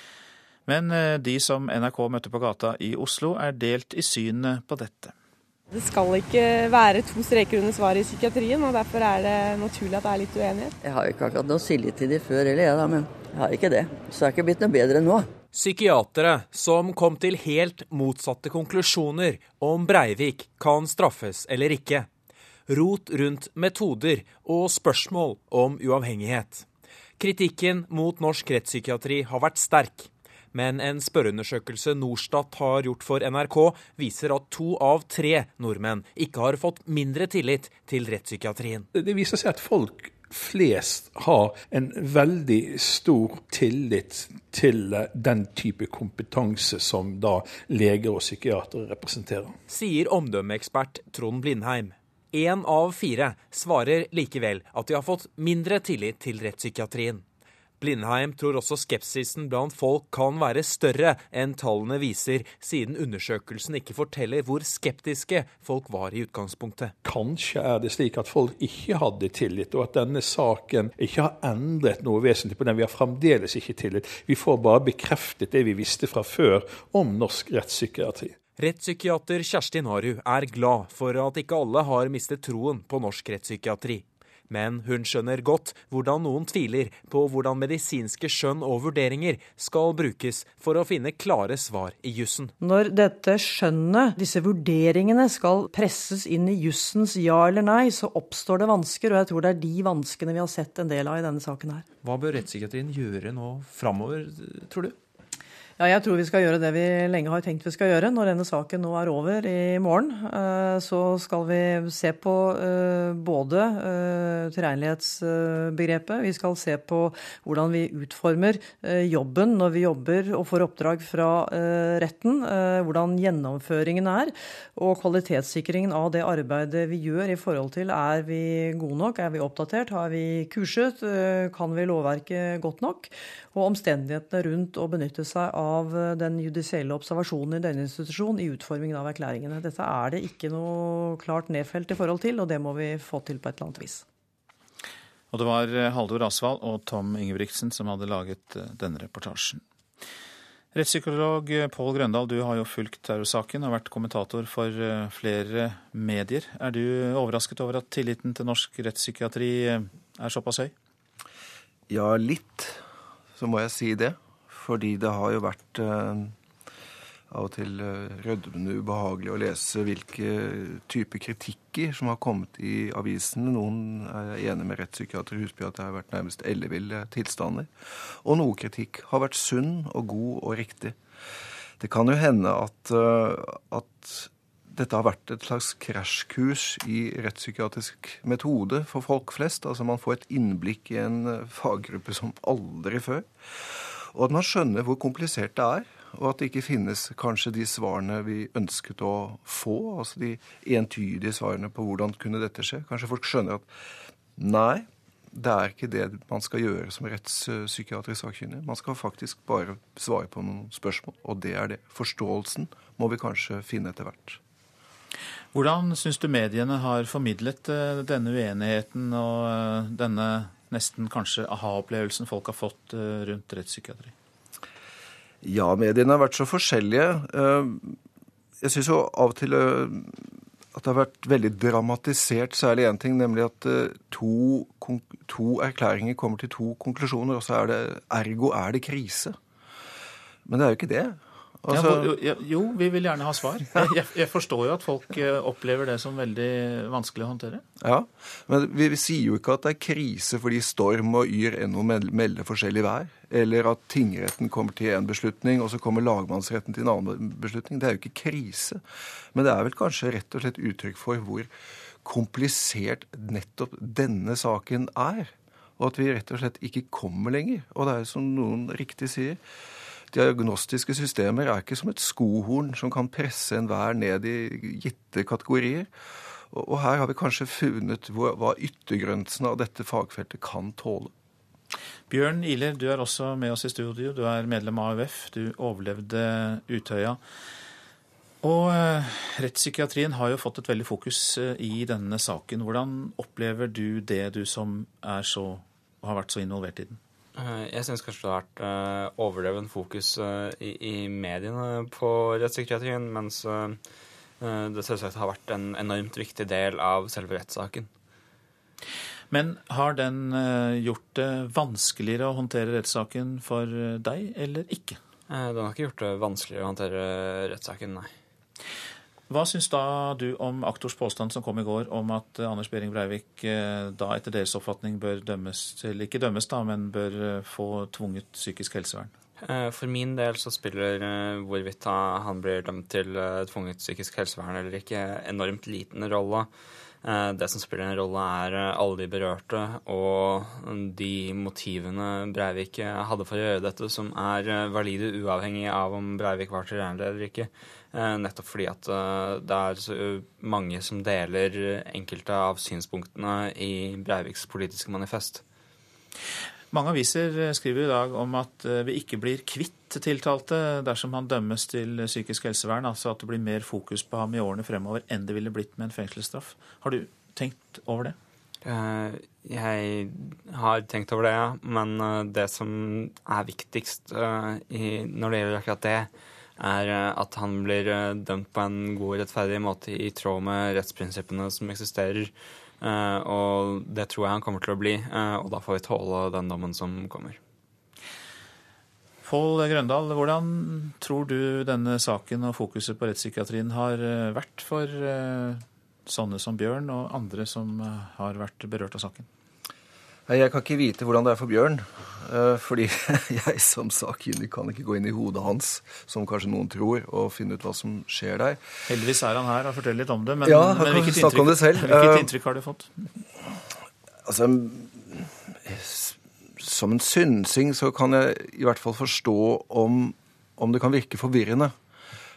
Men eh, de som NRK møtte på gata i Oslo, er delt i synet på dette. Det skal ikke være to streker under svaret i psykiatrien, og derfor er det naturlig at det er litt uenighet. Jeg har jo ikke akkurat noe tillit til de før heller, jeg da, men jeg har ikke det. Så det er ikke blitt noe bedre nå. Psykiatere som kom til helt motsatte konklusjoner om Breivik kan straffes eller ikke. Rot rundt metoder og spørsmål om uavhengighet. Kritikken mot norsk rettspsykiatri har vært sterk. Men en spørreundersøkelse Norstat har gjort for NRK, viser at to av tre nordmenn ikke har fått mindre tillit til rettspsykiatrien. Det viser seg at folk flest har en veldig stor tillit til den type kompetanse som da leger og psykiatere representerer. Sier omdømmeekspert Trond Blindheim. Én av fire svarer likevel at de har fått mindre tillit til rettspsykiatrien. Blindheim tror også skepsisen blant folk kan være større enn tallene viser, siden undersøkelsen ikke forteller hvor skeptiske folk var i utgangspunktet. Kanskje er det slik at folk ikke hadde tillit, og at denne saken ikke har endret noe vesentlig på den. Vi har fremdeles ikke tillit. Vi får bare bekreftet det vi visste fra før om norsk rettspsykiatri. Rettspsykiater Kjersti Naru er glad for at ikke alle har mistet troen på norsk rettspsykiatri. Men hun skjønner godt hvordan noen tviler på hvordan medisinske skjønn og vurderinger skal brukes for å finne klare svar i jussen. Når dette skjønnet, disse vurderingene, skal presses inn i jussens ja eller nei, så oppstår det vansker, og jeg tror det er de vanskene vi har sett en del av i denne saken her. Hva bør rettspsykiatrien gjøre nå framover, tror du? Ja, jeg tror vi skal gjøre det vi lenge har tenkt vi skal gjøre. Når denne saken nå er over i morgen, eh, så skal vi se på eh, både eh, tilregnelighetsbegrepet, vi skal se på hvordan vi utformer jobben når vi jobber og får oppdrag fra retten, hvordan gjennomføringen er, og kvalitetssikringen av det arbeidet vi gjør i forhold til er vi gode nok, er vi oppdatert, har vi kurset, kan vi lovverket godt nok, og omstendighetene rundt å benytte seg av av eh, den judisielle observasjonen i denne institusjonen i utformingen av erklæringene. Dette er det ikke noe klart nedfelt i forhold til, og det må vi få til på et eller annet vis. Og det var eh, Haldor Asvald og Tom Ingebrigtsen som hadde laget eh, denne reportasjen. Rettspsykolog Pål Grøndal, du har jo fulgt terrorsaken og vært kommentator for flere medier. Er du overrasket over at tilliten til norsk rettspsykiatri er såpass høy? Ja, litt, så må jeg si det. Fordi det har jo vært eh, av og til eh, rødmende ubehagelig å lese hvilke typer kritikker som har kommet i avisene. Noen er enig med rettspsykiater Husby at det har vært nærmest elleville tilstander. Og noe kritikk har vært sunn og god og riktig. Det kan jo hende at, eh, at dette har vært et slags krasjkurs i rettspsykiatrisk metode for folk flest. Altså man får et innblikk i en faggruppe som aldri før. Og at man skjønner hvor komplisert det er og at det ikke finnes kanskje de svarene vi ønsket å få, altså de entydige svarene på hvordan kunne dette skje. Kanskje folk skjønner at nei, det er ikke det man skal gjøre som rettspsykiatrisk sakkyndig. Man skal faktisk bare svare på noen spørsmål, og det er det. Forståelsen må vi kanskje finne etter hvert. Hvordan syns du mediene har formidlet eh, denne uenigheten og eh, denne nesten kanskje aha-opplevelsen folk har fått eh, rundt rettspsykiatri? Ja, mediene har vært så forskjellige. Eh, jeg syns jo av og til eh, at det har vært veldig dramatisert, særlig én ting, nemlig at to, to, erklæringer kommer til to konklusjoner, og så er det ergo er det krise. Men det er jo ikke det. Altså, ja, jo, vi vil gjerne ha svar. Jeg, jeg, forstår jo at folk eh, opplever det som veldig vanskelig å håndtere. Ja, men vi, vi sier jo ikke at det er krise fordi Storm og Yr ennå melder forskjellig vær. Eller at tingretten kommer til en beslutning, og så kommer lagmannsretten til en annen beslutning. Det er jo ikke krise. Men det er vel kanskje rett og slett uttrykk for hvor komplisert nettopp denne saken er. Og at vi rett og slett ikke kommer lenger. Og det er jo som noen riktig sier Diagnostiske systemer er ikke som et skohorn som kan presse enhver ned i gitte kategorier. Og her har vi kanskje funnet hva yttergrensene av dette fagfeltet kan tåle. Bjørn Ihler, du er også med oss i studio. Du er medlem av AUF. Du overlevde Utøya. Og eh, rettspsykiatrien har jo fått et veldig fokus eh, i denne saken. Hvordan opplever du det, du som så, har vært så involvert i den? Eh, jeg syns kanskje det har vært uh, overdreven fokus uh, i, i, mediene på rettspsykiatrien, mens uh, det selvsagt har vært en enormt viktig del av selve rettssaken. Men har den gjort det vanskeligere å håndtere rettssaken for deg, eller ikke? Den har ikke gjort det vanskeligere å håndtere rettssaken, nei. Hva syns da du om aktors påstand som kom i går om at eh, Anders Behring Breivik eh, da etter deres oppfatning bør dømmes, eller ikke dømmes da, men bør eh, få tvunget psykisk helsevern? For min del så spiller hvorvidt han blir dømt til tvunget psykisk helsevern eller ikke, enormt liten rolle. Det som spiller en rolle, er alle de berørte og de motivene Breivik hadde for å gjøre dette, som er valide uavhengig av om Breivik var tilregnelig eller ikke. Eh, nettopp fordi at eh, det er så mange som deler enkelte av synspunktene i Breiviks politiske manifest. Mange aviser eh, skriver i dag om at vi ikke blir kvitt tiltalte dersom han dømmes til psykisk helsevern, altså at det blir mer fokus på ham i årene fremover enn det ville blitt med en fengselsstraff. Har du tenkt over det? Jeg har tenkt over det, ja. Men det som er viktigst når det gjelder akkurat det, er eh, at han blir eh, dømt på en god og rettferdig måte i tråd med rettsprinsippene som eksisterer. Eh, og det tror jeg han kommer til å bli, og da får vi tåle den dommen som kommer. Pål Grøndal, hvordan tror du denne saken og fokuset på rettspsykiatrien har vært for sånne som Bjørn og andre som har vært berørt av saken? Jeg kan ikke vite hvordan det er for Bjørn. Eh, fordi jeg som sakkyndig kan ikke gå inn i hodet hans, som kanskje noen tror, og finne ut hva som skjer der. Heldigvis er han her og forteller litt om det, men, ja, men hvilket, inntrykk, om det selv. hvilket eh, inntrykk har du fått? Altså, som en synsing så kan jeg i hvert fall forstå om, om det kan virke forvirrende.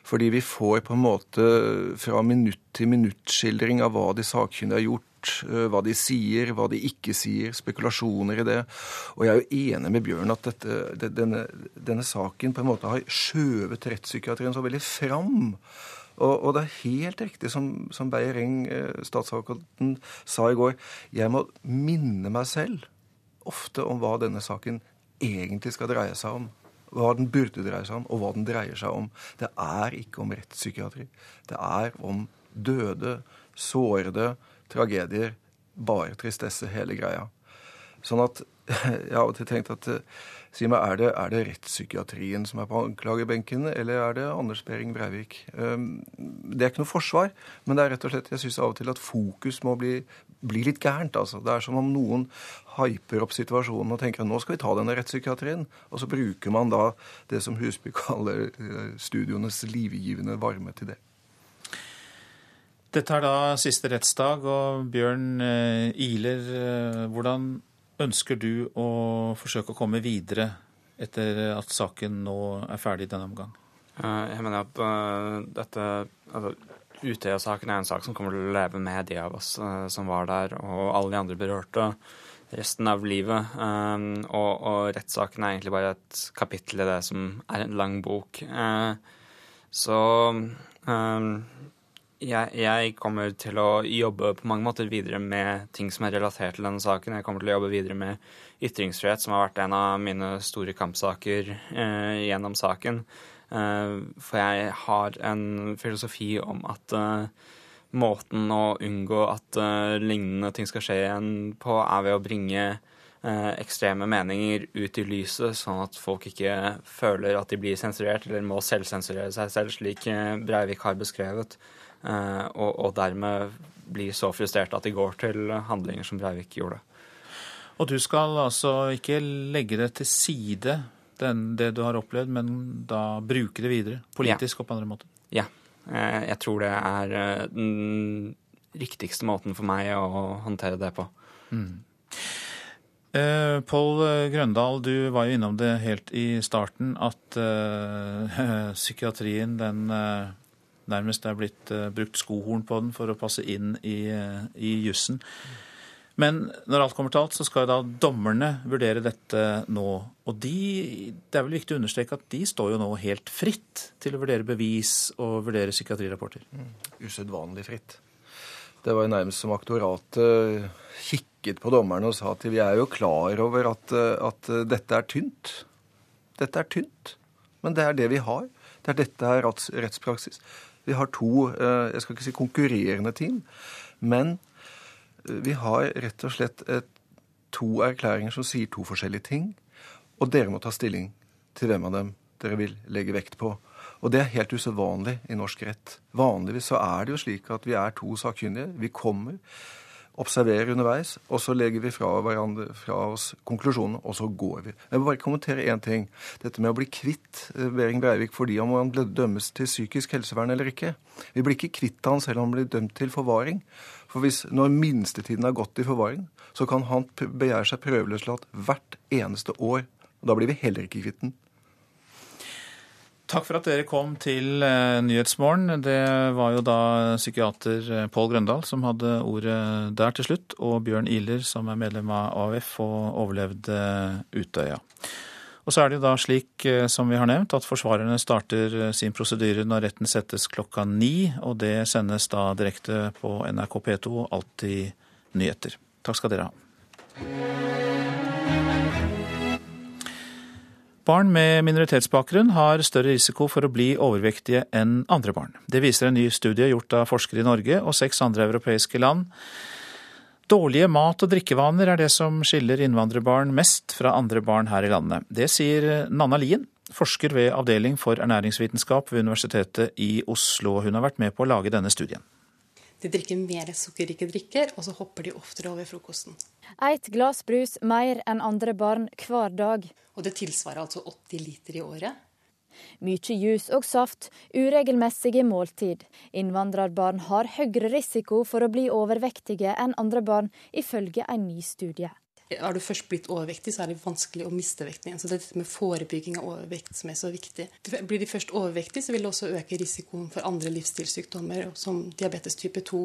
Fordi vi får på en måte fra minutt til minutt-skildring av hva de sakkyndige har gjort Hva de sier, hva de ikke sier, spekulasjoner i det. Og jeg er jo enig med Bjørn at dette, denne, denne, saken på en måte har skjøvet rettspsykiatrien så veldig fram. Og, og, det er helt riktig som, som Beyer Eng, eh, statsadvokaten, sa i går. Jeg må minne meg selv ofte om hva denne saken egentlig skal dreie seg om. Hva den burde dreie seg om, og hva den dreier seg om. Det er ikke om rettspsykiatri. Det er om døde, sårede, tragedier. Bare tristesse, hele greia. Sånn at jeg har til tenkt at Si meg, er det, er det rettspsykiatrien som er på anklagebenken, eller er det Anders Behring Breivik? Um, det er ikke noe forsvar, men det er rett og slett, jeg syns av og til at fokus må bli, bli litt gærent. altså. Det er som om noen hyper opp situasjonen og tenker at nå skal vi ta denne rettspsykiatrien. Og så bruker man da det som Husby kaller eh, studioenes livgivende varme til det. Dette er da siste rettsdag, og Bjørn Iler, eh, hvordan ønsker du å forsøke å komme videre etter at saken nå er ferdig denne omgang? Eh, jeg mener at dette altså, Utøya-saken er en sak som kommer til å leve med de av oss som var der, og alle de andre berørte resten av livet. Og, og rettssaken er egentlig bare et kapittel i det som er en lang bok. Så jeg, jeg, kommer til å jobbe på mange måter videre med ting som er relatert til denne saken. Jeg kommer til å jobbe videre med ytringsfrihet, som har vært en av mine store kampsaker eh, gjennom saken. Eh, for jeg har en filosofi om at eh, måten å unngå at eh, lignende ting skal skje igjen på, er ved å bringe eh, ekstreme meninger ut i lyset, sånn at folk ikke føler at de blir sensurert eller må selvsensurere seg selv, slik eh, Breivik har beskrevet. Eh, og, og, dermed blir så frustrert at de går til handlinger som Breivik gjorde. Og du skal altså ikke legge det til side, den, det du har opplevd, men da bruke det videre? Politisk ja. og på andre måter? Ja. Eh, jeg tror det er eh, den riktigste måten for meg å håndtere det på. Mm. Eh, Pål Grøndal, du var jo innom det helt i starten, at eh, psykiatrien den eh, nærmest er blitt uh, brukt skohorn på den for å passe inn i, uh, i jussen. Men når alt kommer til alt, så skal da dommerne vurdere dette nå. Og de, det er vel viktig å understreke at de står jo nå helt fritt til å vurdere bevis og vurdere psykiatrirapporter. Mm. Usedvanlig fritt. Det var jo nærmest som aktoratet kikket på dommerne og sa at vi er jo klar over at, at dette er tynt. Dette er tynt. Men det er det vi har. Det er dette er rettspraksis. Vi har to eh, jeg skal ikke si konkurrerende team, men eh, vi har rett og slett et, to erklæringer som sier to forskjellige ting. Og dere må ta stilling til hvem av dem dere vil legge vekt på. Og det er helt usedvanlig i norsk rett. Vanligvis så er det jo slik at vi er to sakkyndige. Vi kommer observerer underveis, og så legger vi fra, hverandre, fra oss konklusjonen, og så går vi. Jeg vil bare kommentere én ting. Dette med å bli kvitt eh, Behring Breivik fordi om han ble dømmes til psykisk helsevern eller ikke. Vi blir ikke kvitt han selv om han blir dømt til forvaring. For hvis når minstetiden har gått i forvaring, så kan han begjære seg prøveløslatt hvert eneste år. Og da blir vi heller ikke kvitt den. Takk for at dere kom til eh, Nyhetsmorgen. Det var jo da psykiater eh, Pål Grøndal som hadde ordet der til slutt, og Bjørn Ihler som er medlem av AUF og overlevde Utøya. Og så er det jo da slik eh, som vi har nevnt, at forsvarerne starter sin prosedyre når retten settes klokka ni, og det sendes da direkte på NRK P2 Alltid nyheter. Takk skal dere ha. Barn med minoritetsbakgrunn har større risiko for å bli overvektige enn andre barn. Det viser en ny studie gjort av forskere i Norge og seks andre europeiske land. Dårlige mat- og drikkevaner er det som skiller innvandrerbarn mest fra andre barn her i landet. Det sier Nanna Lien, forsker ved Avdeling for ernæringsvitenskap ved Universitetet i Oslo. Hun har vært med på å lage denne studien. De drikker mer sukkerrike drikker, og så hopper de oftere over frokosten. Et glass brus mer enn andre barn hver dag. Og det tilsvarer altså 80 liter i året. Mye jus og saft, uregelmessige måltid. Innvandrerbarn har høyere risiko for å bli overvektige enn andre barn, ifølge en ny studie. Har du først blitt overvektig, så er det vanskelig å miste vekten igjen. Så det er dette med forebygging av overvekt som er så viktig. Blir de først overvektige, så vil det også øke risikoen for andre livsstilssykdommer, som diabetes type 2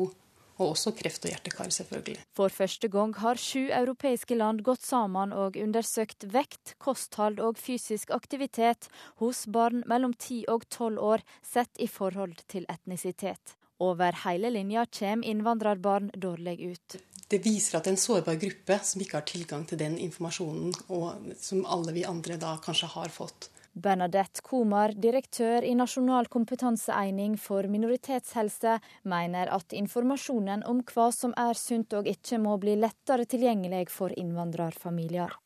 og også kreft og hjertekar, selvfølgelig. For første gang har sju europeiske land gått sammen og undersøkt vekt, kosthold og fysisk aktivitet hos barn mellom 10 og 12 år, sett i forhold til etnisitet. Over hele linja kommer innvandrerbarn dårlig ut det viser at det er en sårbar gruppe som ikke har tilgang til den informasjonen og som alle vi andre da kanskje har fått. Bernadette Komar, direktør i Nasjonal kompetanseeining for minoritetshelse, mener at informasjonen om hva som er sunt og ikke må bli lettere tilgjengelig for innvandrerfamilier.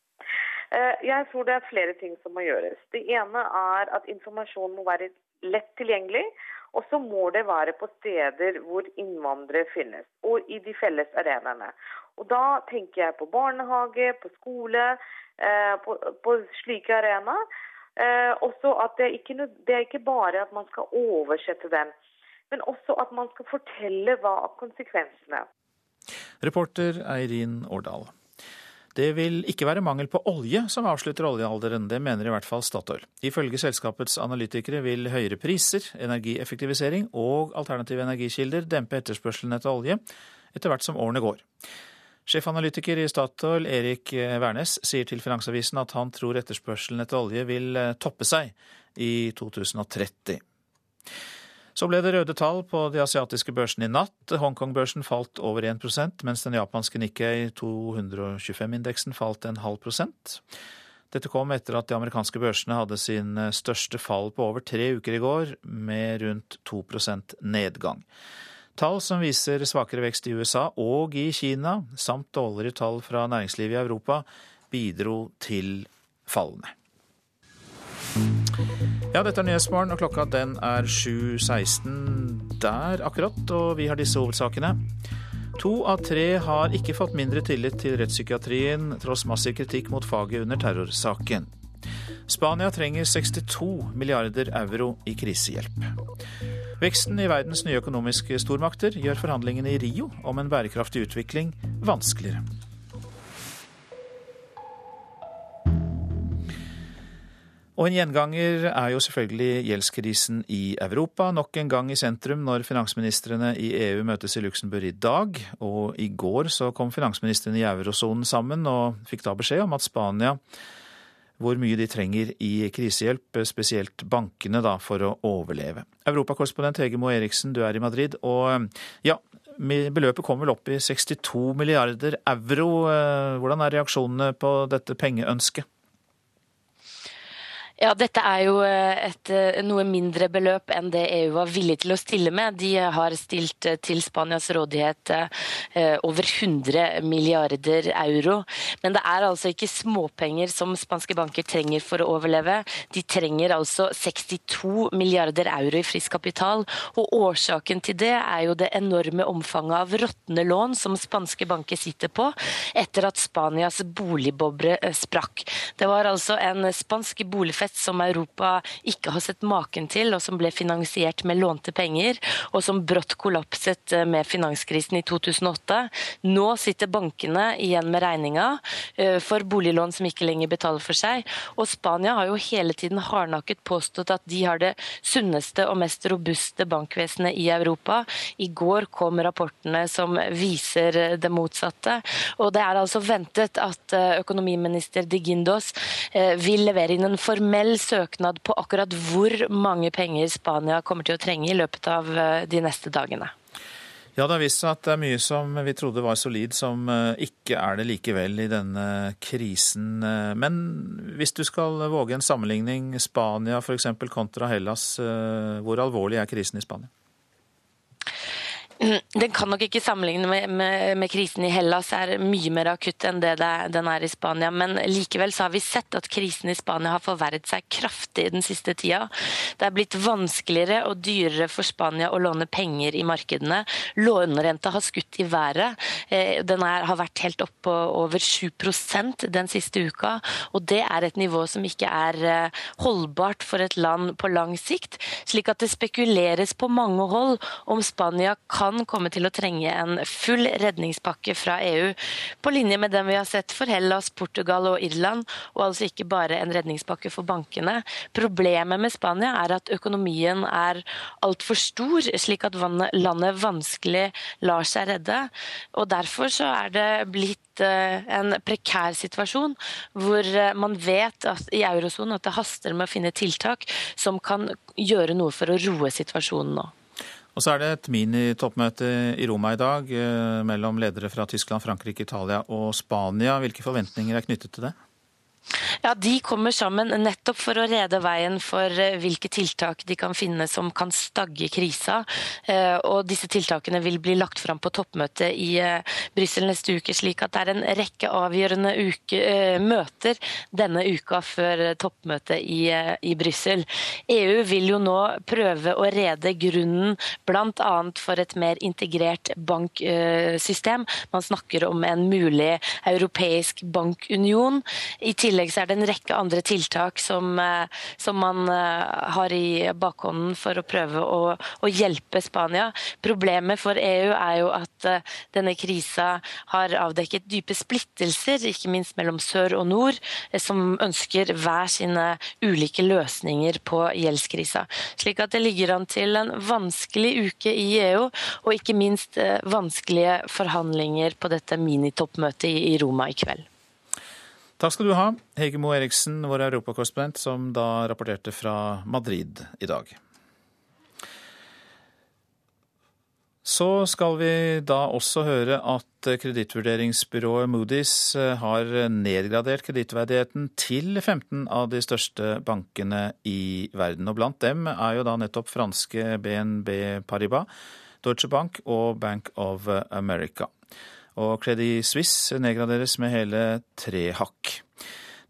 Eh, jeg tror det er flere ting som må gjøres. Det ene er at informasjonen må være lett tilgjengelig. Og så må det være på steder hvor innvandrere finnes, og i de felles arenaene. Og Da tenker jeg på barnehage, på skole, eh, på, på slike arenaer. Eh, også at det er, ikke, det er ikke bare at man skal oversette den, men også at man skal fortelle hva konsekvensene er. Reporter Eirin Årdal. Det vil ikke være mangel på olje som avslutter oljealderen, det mener i hvert fall Statoil. Ifølge selskapets analytikere vil høyere priser, energieffektivisering og alternative energikilder dempe etterspørselen etter olje etter hvert som årene går. Sjefanalytiker i Statoil, Erik Wærnes, sier til Finansavisen at han tror etterspørselen etter olje vil eh, toppe seg i 2030. Så ble det røde tall på de asiatiske børsene i natt. Hongkong-børsen falt over 1% mens den japanske Nikkei 225-indeksen falt en halv prosent. Dette kom etter at de amerikanske børsene hadde sin eh, største fall på over tre uker i går, med rundt 2% nedgang. Tall som viser svakere vekst i USA og i Kina, samt dårligere tall fra næringslivet i Europa, bidro til fallene. Ja, dette er Nyhetsmorgen, og klokka den er 7.16 der akkurat, og vi har disse hovedsakene. To av tre har ikke fått mindre tillit til rettspsykiatrien tross massiv kritikk mot faget under terrorsaken. Spania trenger 62 milliarder euro i krisehjelp. Veksten i verdens nye økonomiske stormakter gjør forhandlingene i Rio om en bærekraftig utvikling vanskeligere. Og en gjenganger er jo selvfølgelig gjeldskrisen i Europa. Nok en gang i sentrum når finansministrene i EU møtes i Luxembourg i dag. Og i går så kom finansministrene i eurosonen sammen og fikk da beskjed om at Spania hvor mye de trenger i krisehjelp, spesielt bankene, da, for å overleve. Europakorrespondent Hege Moe Eriksen, du er i Madrid. Og ja, beløpet kom vel opp i 62 milliarder euro. Hvordan er reaksjonene på dette pengeønsket? Ja, Dette er jo eh, et eh, noe mindre beløp enn det EU var villig til å stille med. De har stilt eh, til Spanias rådighet over 100 milliarder euro. Men det er altså ikke småpenger som spanske banker trenger for å overleve. De trenger altså 62 milliarder euro i frisk kapital. Og årsaken til det er jo det enorme omfanget av råtne lån som spanske banker sitter på etter at Spanias boligboble sprakk. Det var altså en spansk boligfest fest som Europa ikke har sett maken til, og som ble finansiert med lånte penger, og som brått kollapset eh, med finanskrisen i 2008. Nå sitter bankene igjen med regninga eh, for boliglån som ikke lenger betaler for seg. Og Spania har jo hele tiden hardnakket påstått at de har det sunneste og mest robuste bankvesenet i Europa. I går kom rapportene som viser det motsatte. Og det er altså ventet at eh, økonomiminister De Gindos vil levere inn en formell formell søknad på akkurat hvor mange penger Spania kommer til å trenge i løpet av eh, de neste dagene. Ja, Det har vist seg at det er mye som vi trodde var solid, som eh, ikke er det likevel i denne krisen. Men hvis du skal våge en sammenligning Spania f.eks. kontra Hellas, eh, hvor alvorlig er krisen i Spania? Den kan nok ikke sammenligne med, med, med, krisen i Hellas, er mye mer akutt enn det, det den er i Spania. Men likevel så har vi sett at krisen i Spania har forverret seg kraftig den siste tida. Det er blitt vanskeligere og dyrere for Spania å låne penger i markedene. Lånerenta har skutt i været. Eh, den er, har vært helt opp på over 7% den siste uka. Og det er et nivå som ikke er eh, holdbart for et land på lang sikt. Slik at det spekuleres på mange hold om Spania kan kan komme til å trenge en full redningspakke fra EU, på linje med den vi har sett for Hellas, Portugal og Irland, og altså ikke bare en redningspakke for bankene. Problemet med Spania er at økonomien er altfor stor, slik at landet vanskelig lar seg redde. Og derfor så er det blitt eh, en prekær situasjon hvor eh, man vet at, i eurosonen at det haster med å finne tiltak som kan gjøre noe for å roe situasjonen nå. Og så er det et minitoppmøte i Roma i dag eh, mellom ledere fra Tyskland, Frankrike, Italia og Spania. Hvilke forventninger er knyttet til det? Ja, De kommer sammen nettopp for å rede veien for eh, hvilke tiltak de kan finne som kan stagge krisa. Eh, og Disse tiltakene vil bli lagt fram på toppmøtet i eh, Brussel neste uke, slik at det er en rekke avgjørende uke, møter denne uka før toppmøtet i, i Brussel. EU vil jo nå prøve å rede grunnen bl.a. for et mer integrert banksystem. Man snakker om en mulig europeisk bankunion. I tillegg så er det en rekke andre tiltak som, eh, som man eh, har i bakhånden for å prøve å, å, hjelpe Spania. Problemet for EU er jo at eh, denne krisa har avdekket dype splittelser, ikke minst mellom sør og nord, som ønsker hver sine ulike løsninger på gjeldskrisa. Slik at det ligger an til en vanskelig uke i EU, og ikke minst vanskelige forhandlinger på dette minitoppmøtet i Roma i kveld. Takk skal du ha, Hege Moe Eriksen, vår europakorrespondent, som da rapporterte fra Madrid i dag. Så skal vi da også høre at kredittvurderingsbyrået Moody's eh, har nedgradert kredittverdigheten til 15 av de største bankene i verden. Og blant dem er jo da nettopp franske BNB Paribas, Deutsche Bank og Bank of America og Credit Suisse nedgraderes med hele tre hakk.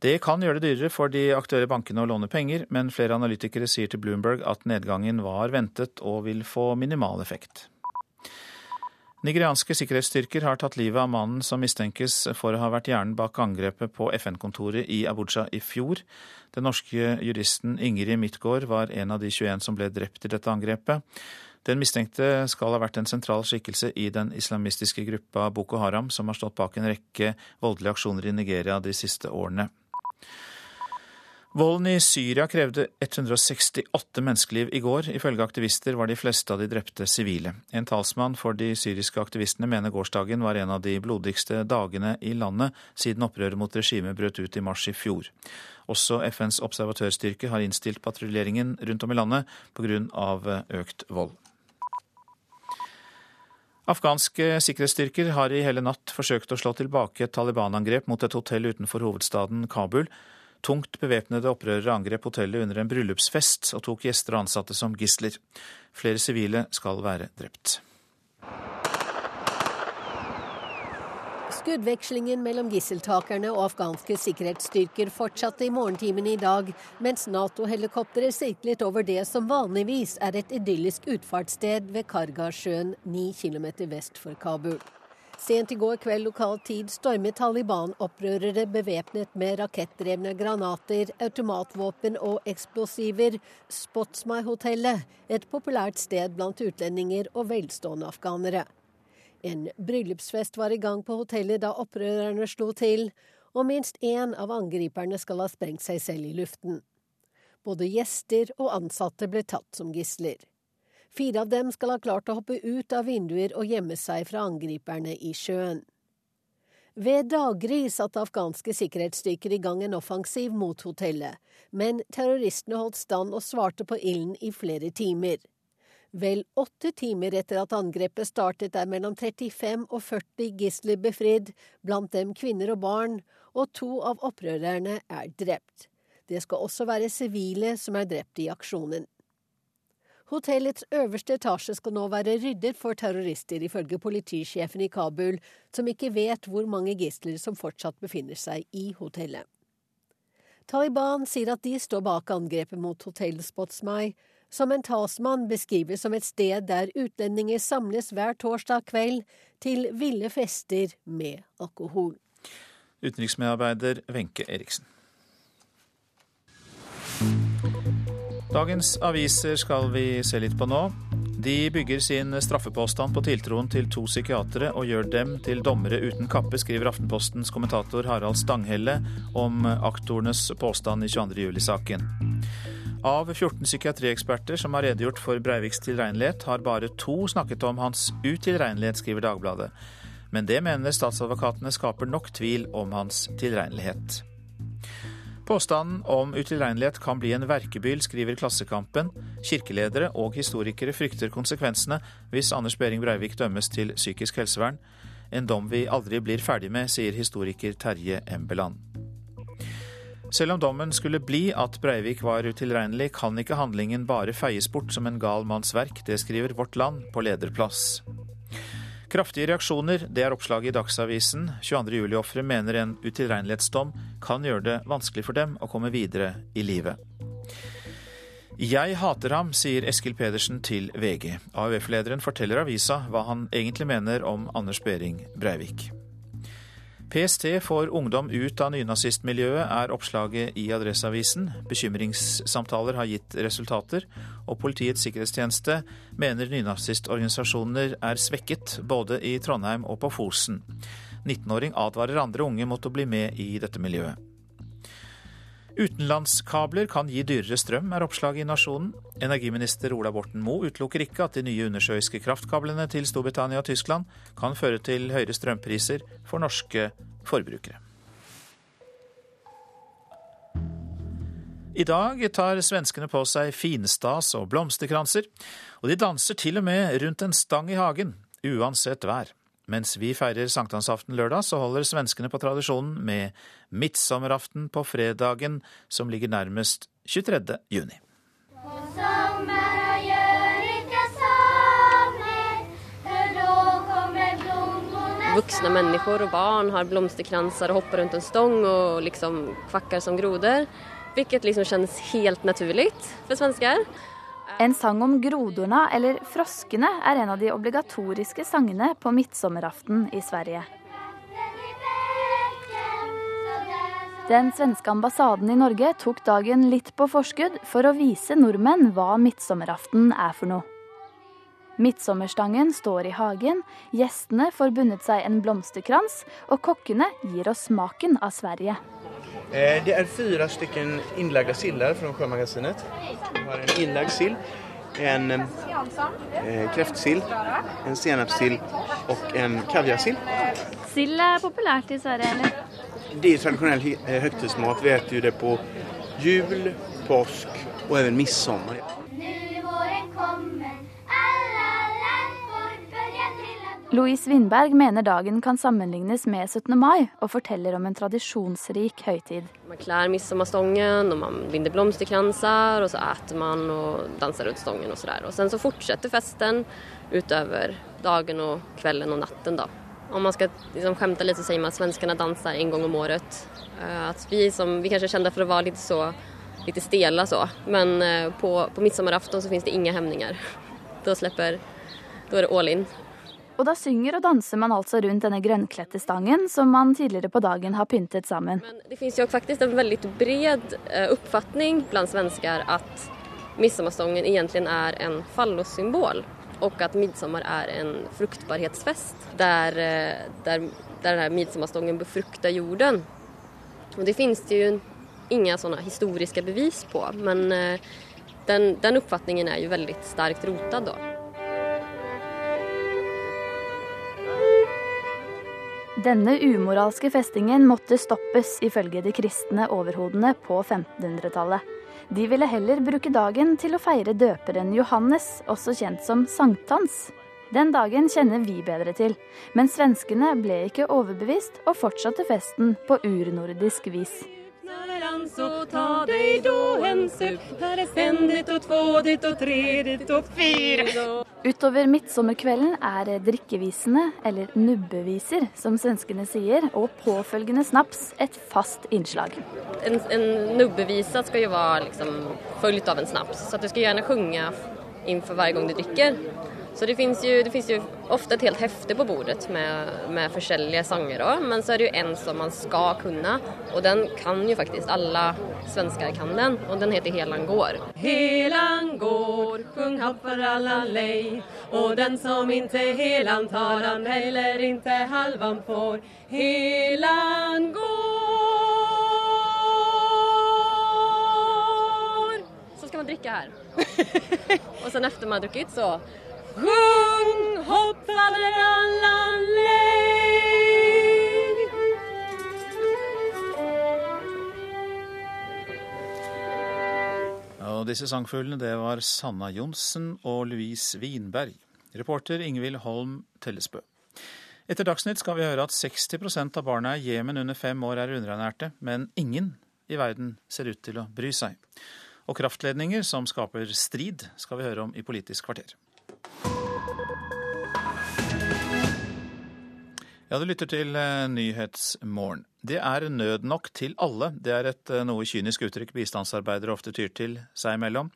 Det kan gjøre det dyrere for de aktuelle bankene å låne penger, men flere analytikere sier til Bloomberg at nedgangen var ventet og vil få minimal effekt. Nigerianske sikkerhetsstyrker har tatt livet av mannen som mistenkes for å ha vært hjernen bak angrepet på FN-kontoret i Abuja i fjor. Den norske juristen Ingrid Midtgaard var en av de 21 som ble drept i dette angrepet. Den mistenkte skal ha vært en sentral skikkelse i den islamistiske gruppa Boko Haram, som har stått bak en rekke voldelige aksjoner i Nigeria de siste årene. Volden i Syria krevde 168 menneskeliv i går. Ifølge aktivister var de fleste av de drepte sivile. En talsmann for de syriske aktivistene mener gårsdagen var en av de blodigste dagene i landet siden opprøret mot regimet brøt ut i mars i fjor. Også FNs observatørstyrke har innstilt patruljeringen rundt om i landet pga. økt vold. Afghanske sikkerhetsstyrker har i hele natt forsøkt å slå tilbake et Taliban-angrep mot et hotell utenfor hovedstaden Kabul. Tungt bevæpnede opprørere angrep hotellet under en bryllupsfest og tok gjester og ansatte som gisler. Flere sivile skal være drept. Skuddvekslingen mellom gisseltakerne og afghanske sikkerhetsstyrker fortsatte i morgentimene i dag, mens Nato-helikoptre sirklet over det som vanligvis er et idyllisk utfartssted ved Kargasjøen, ni km vest for Kabul. Sent i går kveld lokal tid stormet Taliban-opprørere bevæpnet med rakettdrevne granater, automatvåpen og eksplosiver Spotsmai-hotellet, et populært sted blant utlendinger og velstående afghanere. En bryllupsfest var i gang på hotellet da opprørerne slo til, og minst én av angriperne skal ha sprengt seg selv i luften. Både gjester og ansatte ble tatt som gisler. Fire av dem skal ha klart å hoppe ut av vinduer og gjemme seg fra angriperne i sjøen. Ved daggry satte afghanske sikkerhetsstyrker i gang en offensiv mot hotellet, men terroristene holdt stand og svarte på ilden i flere timer. Vel åtte timer etter at angrepet startet er mellom 35 og 40 gisler befridd, blant dem kvinner og barn, og to av opprørerne er drept. Det skal også være sivile som er drept i aksjonen. Hotellets øverste etasje skal nå være ryddet for terrorister, ifølge politisjefen i Kabul, som ikke vet hvor mange gisler som fortsatt befinner seg i hotellet. Taliban sier at de står bak angrepet mot hotell Spotsmai, som en talsmann beskriver som et sted der utlendinger samles hver torsdag kveld til ville fester med alkohol. Utenriksmedarbeider Wenche Eriksen. Dagens aviser skal vi se litt på nå. De bygger sin straffepåstand på tiltroen til to psykiatere og gjør dem til dommere uten kappe, skriver Aftenpostens kommentator Harald Stanghelle om aktorenes påstand i 22. Av 14 psykiatrieksperter som har redegjort for Breiviks tilregnelighet, har bare to snakket om hans utilregnelighet, skriver Dagbladet. Men det mener statsadvokatene skaper nok tvil om hans tilregnelighet. Påstanden om utilregnelighet kan bli en verkebyll, skriver Klassekampen. Kirkeledere og historikere frykter konsekvensene hvis Anders Behring Breivik dømmes til psykisk helsevern. En dom vi aldri blir ferdig med, sier historiker Terje Embeland. Selv om dommen skulle bli at Breivik var utilregnelig, kan ikke handlingen bare feies bort som en gal manns verk. Det skriver Vårt Land på lederplass. Kraftige reaksjoner, det er oppslaget i Dagsavisen. 22. juli-ofre mener en utilregnelighetsdom kan gjøre det vanskelig for dem å komme videre i livet. Jeg hater ham, sier Eskil Pedersen til VG. AUF-lederen forteller avisa hva han egentlig mener om Anders Behring Breivik. PST får ungdom ut av nynazistmiljøet, er oppslaget i Adresseavisen. Bekymringssamtaler har gitt resultater, og Politiets sikkerhetstjeneste mener nynazistorganisasjoner er svekket, både i Trondheim og på Fosen. 19-åring advarer andre unge mot å bli med i dette miljøet. Utenlandskabler kan gi dyrere strøm, er oppslaget i Nasjonen. Energiminister Ola Borten Moe utelukker ikke at de nye undersjøiske kraftkablene til Storbritannia og Tyskland kan føre til høyere strømpriser for norske forbrukere. I dag tar svenskene på seg finstas og blomsterkranser, og de danser til og med rundt en stang i hagen, uansett vær. Mens vi feirer sankthansaften lørdag, så holder svenskene på tradisjonen med midtsommeraften på fredagen, som ligger nærmest 23. juni. Voksne mennesker og barn har blomsterkranser og hopper rundt en stong og liksom kvakker som groder. Hvilket liksom kjennes helt naturlig for svensker. En sang om grodorna, eller froskene, er en av de obligatoriske sangene på midtsommeraften i Sverige. Den svenske ambassaden i Norge tok dagen litt på forskudd for å vise nordmenn hva midtsommeraften er for noe. Midtsommerstangen står i hagen, gjestene får bundet seg en blomsterkrans, og kokkene gir oss smaken av Sverige. Eh, det er fire stycken inlagda sillar fra Sjømagasinet. Vi har en innlagd sild, en eh, kreftsild, en senapssild og en kaviarsild. Sild er populært i Sverige, eller? Det er tradisjonell eh, høytidsmat. Vi spiser det på jul, påsk og også midtsommer. Louise Windberg mener dagen kan sammenlignes med 17. mai, og forteller om en tradisjonsrik høytid. Man klær midsommerstongen, og man binder blomsterkranser, og så spiser man og danser rundt stongen. Og så der. Og sen så fortsetter festen utover dagen og kvelden og natten. da. Om man skal liksom skjemte litt, så sier man at svenskene danser en gang om året. Eh, at vi, som, vi kanskje er for å være litt så litt stela så, men eh, på, på midsommerafton så finnes det ingen hemninger. Da slipper Da er det all in. Og da synger og danser man altså rundt denne grønnkledte stangen som man tidligere på dagen har pyntet sammen. Men det finnes jo faktisk en veldig bred eh, oppfatning blant svensker at midsommerstången egentlig er en fallossymbol. Og at midsommar er en fruktbarhetsfest der, eh, der, der midsommerstången befrukter jorden. Og det finnes det jo ingen sånne historiske bevis på, men eh, den, den oppfatningen er jo veldig sterkt rotet da. Denne umoralske festingen måtte stoppes, ifølge de kristne overhodene på 1500-tallet. De ville heller bruke dagen til å feire døperen Johannes, også kjent som sankthans. Den dagen kjenner vi bedre til, men svenskene ble ikke overbevist og fortsatte festen på urnordisk vis. Så ta deg da en supp, her er fem ditt og två ditt og tre ditt og fire. Utover midtsommerkvelden er drikkevisene, eller nubbeviser som svenskene sier, og påfølgende snaps et fast innslag. En, en nubbevise skal jo være liksom, fulgt av en snaps, så du skal gjerne synge innenfor hver gang du drikker. Så det finnes jo, det finnes jo ofte et helt hefte på bordet med, med forskjellige sanger òg, men så er det jo en som man skal kunne, og den kan jo faktisk alle svensker kan den, og den heter Helan går. Helan går, sjung hopp for alla lei, og den som ikke helan tar, han heller ikke halvan får. Helan går. Så skal man drikke her. og sen efter man har drukket så Sjung hopp. Og disse sangfuglene, det var Sanna Johnsen og Louise Winberg. Reporter Ingvild Holm Tellesbø. Etter Dagsnytt skal vi høre at 60% av barna i Jemen under fem år er underernærte, men ingen i verden ser ut til å bry seg. Og kraftledninger som skaper strid, skal vi høre om i Politisk kvarter. Ja, du lytter til eh, Nyhetsmorgen. Det er nød nok til alle. Det er et eh, noe kynisk uttrykk bistandsarbeidere ofte tyr til seg imellom.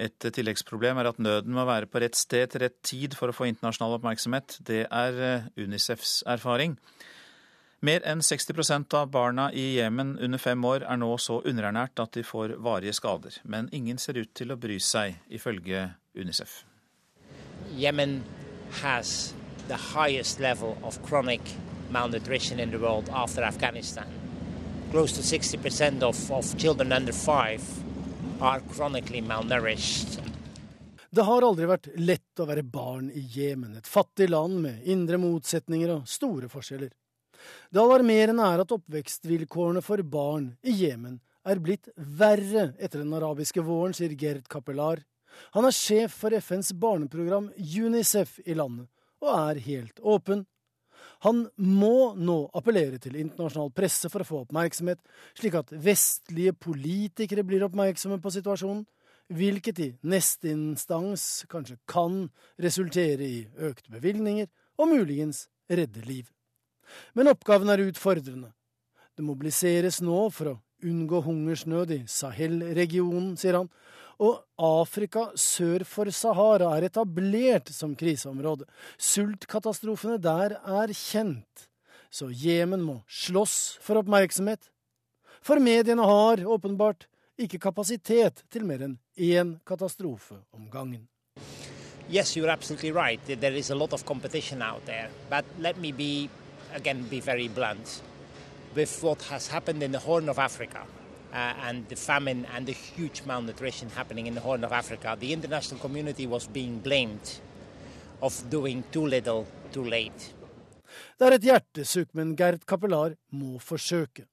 Et tilleggsproblem er at nøden må være på rett sted til rett tid for å få internasjonal oppmerksomhet. Det er eh, Unicefs erfaring. Mer enn 60% av barna i Jemen under fem år er nå så underernært at de får varige skader. Men ingen ser ut til å bry seg, ifølge Unicef. Yemen has the highest level of chronic malnutrition in the world after Afghanistan. Close to 60% of, of children under five are chronically malnourished. Det har aldri vært lett å være barn i Jemen, et fattig land med indre motsetninger og store forskjeller. Det alarmerende er at oppvekstvilkårene for barn i Jemen er blitt verre etter den arabiske våren, sier Gerd Kapellar. Han er sjef for FNs barneprogram UNICEF i landet, og er helt åpen. Han må nå appellere til internasjonal presse for å få oppmerksomhet, slik at vestlige politikere blir oppmerksomme på situasjonen, hvilket i neste instans kanskje kan resultere i økte bevilgninger og muligens redde liv. Men oppgaven er utfordrende. Det mobiliseres nå for å unngå hungersnød i Sahel-regionen, sier han, og Afrika sør for Sahara er etablert som kriseområde. Sultkatastrofene der er kjent, så Jemen må slåss for oppmerksomhet. For mediene har åpenbart ikke kapasitet til mer enn én katastrofe om gangen. Yes, you're absolutely right. There is a lot of competition out there. But let me be again be very blunt, with what has happened in the Horn of Africa uh, and the famine and the huge malnutrition happening in the Horn of Africa, the international community was being blamed of doing too little too late. Det er et hjertesukk, men Gerd Kapellar må forsøke.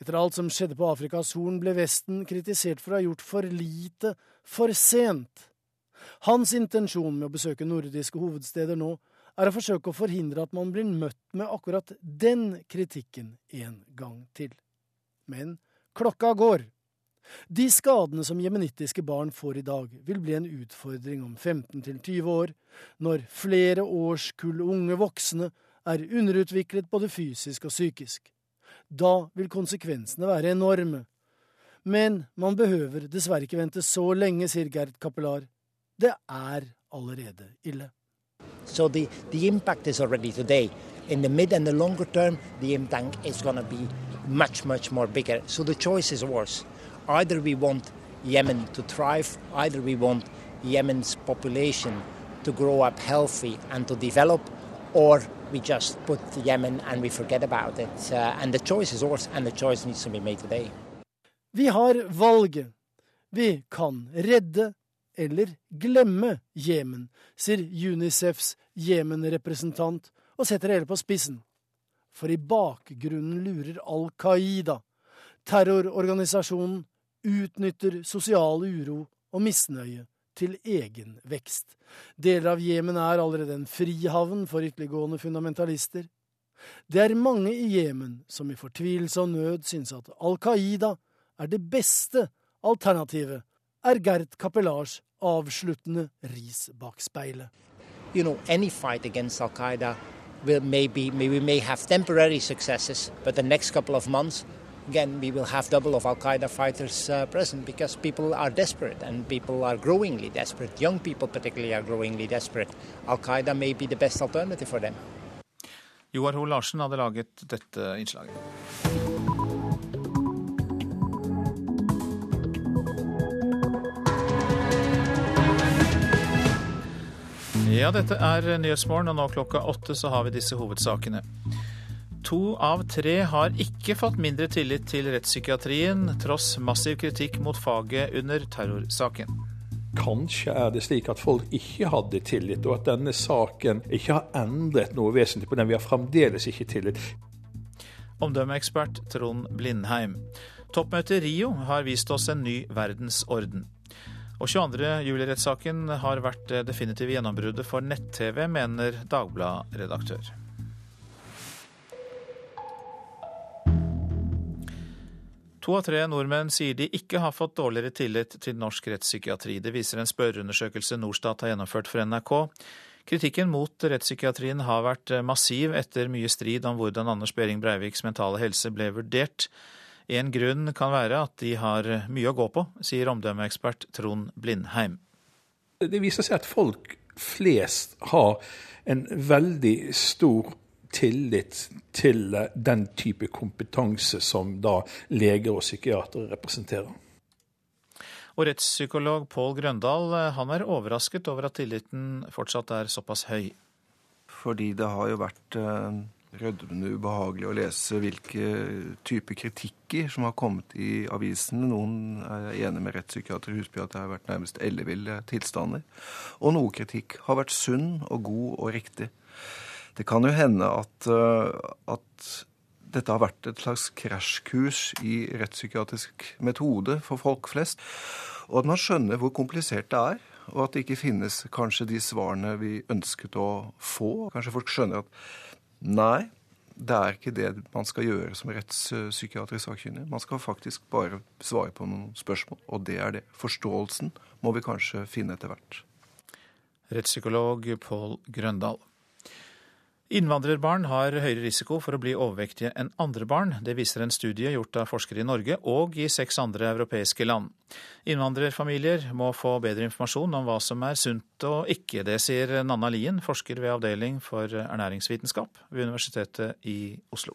Etter alt som skjedde på Afrikas Horn, ble Vesten kritisert for å ha gjort for lite for sent. Hans intensjon med å besøke nordiske hovedsteder nå er å forsøke å forhindre at man blir møtt med akkurat den kritikken en gang til. Men klokka går. De skadene som jemenittiske barn får i dag, vil bli en utfordring om 15-20 år, når flere årskull unge voksne er underutviklet både fysisk og psykisk. Da vil konsekvensene være enorme. Men man behøver dessverre ikke vente så lenge, sier Gerd Kapellar. Det er allerede ille. So the, the impact is already today. In mid and the longer term, the impact much, much more bigger. So the choice is worse. Either we want Yemen to thrive, either we want Yemen's population to grow up healthy and to develop, or we just put Yemen and we forget about it. Uh, and the choice is ours, and the choice needs to be made today. Vi har valget. Vi kan redde eller glemme Jemen, sier Unicefs Jemen-representant og setter det hele på spissen. For i bakgrunnen lurer Al Qaida. Terrororganisasjonen utnytter sosial uro og misnøye til egen vekst. Deler av Jemen er allerede en frihavn for ytterliggående fundamentalister. Det er mange i Jemen som i fortvilelse og nød synes at Al Qaida er det beste alternativet, er Gerd Kapellars avsluttende ris bak speilet. You know, any fight against Al Qaeda maybe, maybe we may have temporary successes, but the next couple of months, again, we will have double of Al Qaeda fighters uh, present because people are desperate and people are growingly desperate. Young people, particularly, are growingly desperate. Al Qaeda may be the best alternative for them. Joar Ho Larsen hadde laget dette innslaget. Ja, dette er Nyhetsmorgen, og nå klokka åtte så har vi disse hovedsakene. To av tre har ikke fått mindre tillit til rettspsykiatrien, tross massiv kritikk mot faget under terrorsaken. Kanskje er det slik at folk ikke hadde tillit, og at denne saken ikke har endret noe vesentlig på den. Vi har fremdeles ikke tillit. Omdømmeekspert Trond Blindheim. Toppmøtet i Rio har vist oss en ny verdensorden. Og 22. juli-rettssaken har vært det definitive gjennombruddet for nett-TV, mener Dagbladet-redaktør. To av tre nordmenn sier de ikke har fått dårligere tillit til norsk rettspsykiatri. Det viser en spørreundersøkelse Norstat har gjennomført for NRK. Kritikken mot rettspsykiatrien har vært massiv etter mye strid om hvordan Anders Behring Breiviks mentale helse ble vurdert. En grunn kan være at de har mye å gå på, sier omdømmeekspert Trond Blindheim. Det viser seg at folk flest har en veldig stor tillit til den type kompetanse som da leger og psykiatere representerer. Og rettspsykolog Pål Grøndal han er overrasket over at tilliten fortsatt er såpass høy. Fordi det har jo vært eh, rødmende ubehagelig å lese hvilke type kritikker som har kommet i avisene. Noen er enig med rettspsykiater Husby at det har vært nærmest elleville tilstander. Og noe kritikk har vært sunn og god og riktig. Det kan jo hende at, eh, at dette har vært et slags krasjkurs i rettspsykiatrisk metode for folk flest. Og at man skjønner hvor komplisert det er, og at det ikke finnes kanskje de svarene vi ønsket å få. Kanskje folk skjønner at nei, det er ikke det man skal gjøre som rettspsykiatrisk sakkyndig. Man skal faktisk bare svare på noen spørsmål, og det er det. Forståelsen må vi kanskje finne etter hvert. Rettspsykolog Pål Grøndal. Innvandrerbarn har høyere risiko for å bli overvektige enn andre barn. Det viser en studie gjort av forskere i Norge og i seks andre europeiske land. Innvandrerfamilier må få bedre informasjon om hva som er sunt og ikke. Det sier Nanna Lien, forsker ved Avdeling for ernæringsvitenskap ved Universitetet i Oslo.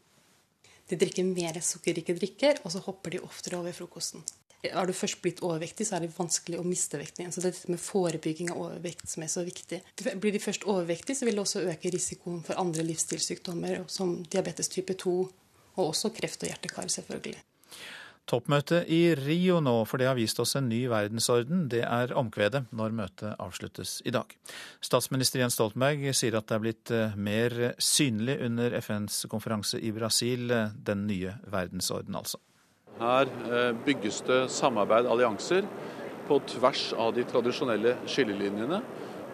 De drikker mer sukkerrike drikker, og så hopper de oftere over frokosten. Har du først blitt overvektig, så er det vanskelig å miste vekten igjen. Så det er dette med forebygging av overvekt som er så viktig. Blir de først overvektige, så vil det også øke risikoen for andre livsstilssykdommer, som diabetes type 2, og også kreft og hjertekar, selvfølgelig. Toppmøte i Rio nå, for det har vist oss en ny verdensorden. Det er omkvedet når møtet avsluttes i dag. Statsminister Jens Stoltenberg sier at det er blitt eh, mer synlig under FNs konferanse i Brasil, eh, den nye verdensorden altså. Her eh, bygges det samarbeid, allianser, på tvers av de tradisjonelle skillelinjene.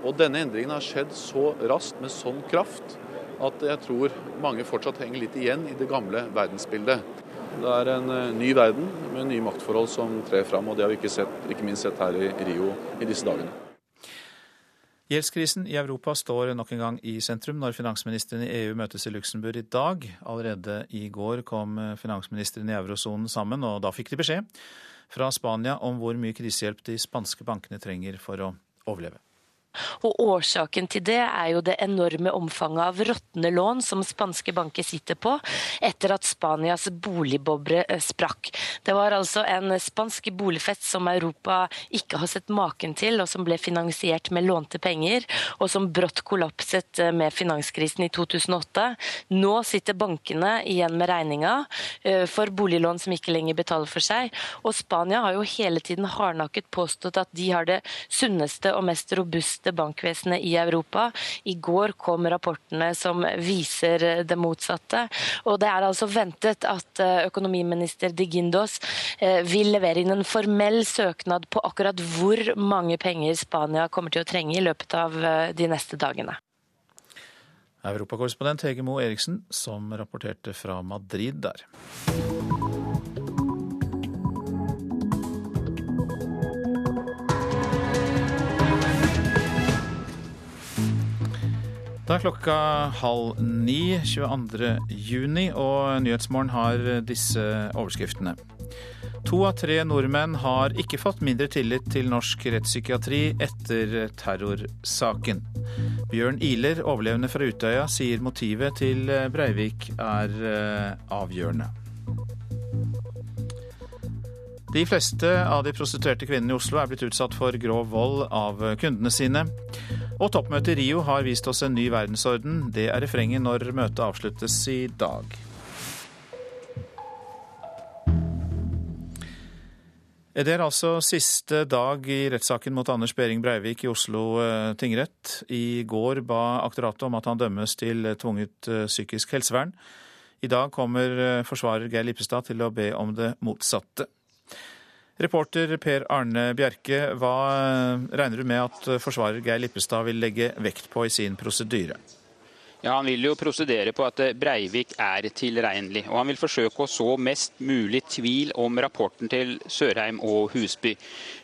Og denne endringen har skjedd så raskt med sånn kraft at jeg tror mange fortsatt henger litt igjen i det gamle verdensbildet. Det er en eh, ny verden med nye maktforhold som trer fram, og det har vi ikke, sett, ikke minst sett her i Rio i disse dagene. Gjeldskrisen i Europa står nok en gang i sentrum når finansministrene i EU møtes i Luxembourg i dag. Allerede i går kom finansministrene i eurosonen sammen, og da fikk de beskjed fra Spania om hvor mye krisehjelp de spanske bankene trenger for å overleve. Og Årsaken til det er jo det enorme omfanget av råtne lån som spanske banker sitter på etter at Spanias boligboble eh, sprakk. Det var altså en spansk boligfest som Europa ikke har sett maken til, og som ble finansiert med lånte penger, og som brått kollapset eh, med finanskrisen i 2008. Nå sitter bankene igjen med regninga eh, for boliglån som ikke lenger betaler for seg. Og Spania har jo hele tiden hardnakket påstått at de har det sunneste og mest robuste beste bankvesenet i Europa. I går kom rapportene som viser det motsatte. Og det er altså ventet at eh, økonomiminister De Guindos eh, vil levere inn en formell søknad på akkurat hvor mange penger Spania kommer til å trenge i løpet av eh, de neste dagene. Europakorrespondent Hege Moe Eriksen, som rapporterte fra Madrid der. Det er klokka halv ni 22. juni, og Nyhetsmorgen har disse overskriftene. To av tre nordmenn har ikke fått mindre tillit til norsk rettspsykiatri etter terrorsaken. Bjørn Iler, overlevende fra Utøya, sier motivet til Breivik er eh, avgjørende. De fleste av de prostituerte kvinnene i Oslo er blitt utsatt for grov vold av kundene sine. Og toppmøtet i Rio har vist oss en ny verdensorden. Det er refrenget når møtet avsluttes i dag. Det er altså siste dag i rettssaken mot Anders Behring Breivik i Oslo eh, tingrett. I går ba aktoratet om at han dømmes til tvunget eh, psykisk helsevern. I dag kommer eh, forsvarer Geir Lippestad til å be om det motsatte. Reporter Per Arne Bjerke, hva regner du med at forsvarer Geir Lippestad vil legge vekt på i sin prosedyre? Ja, Han vil jo prosedere på at Breivik er tilregnelig. Og han vil forsøke å så mest mulig tvil om rapporten til Sørheim og Husby.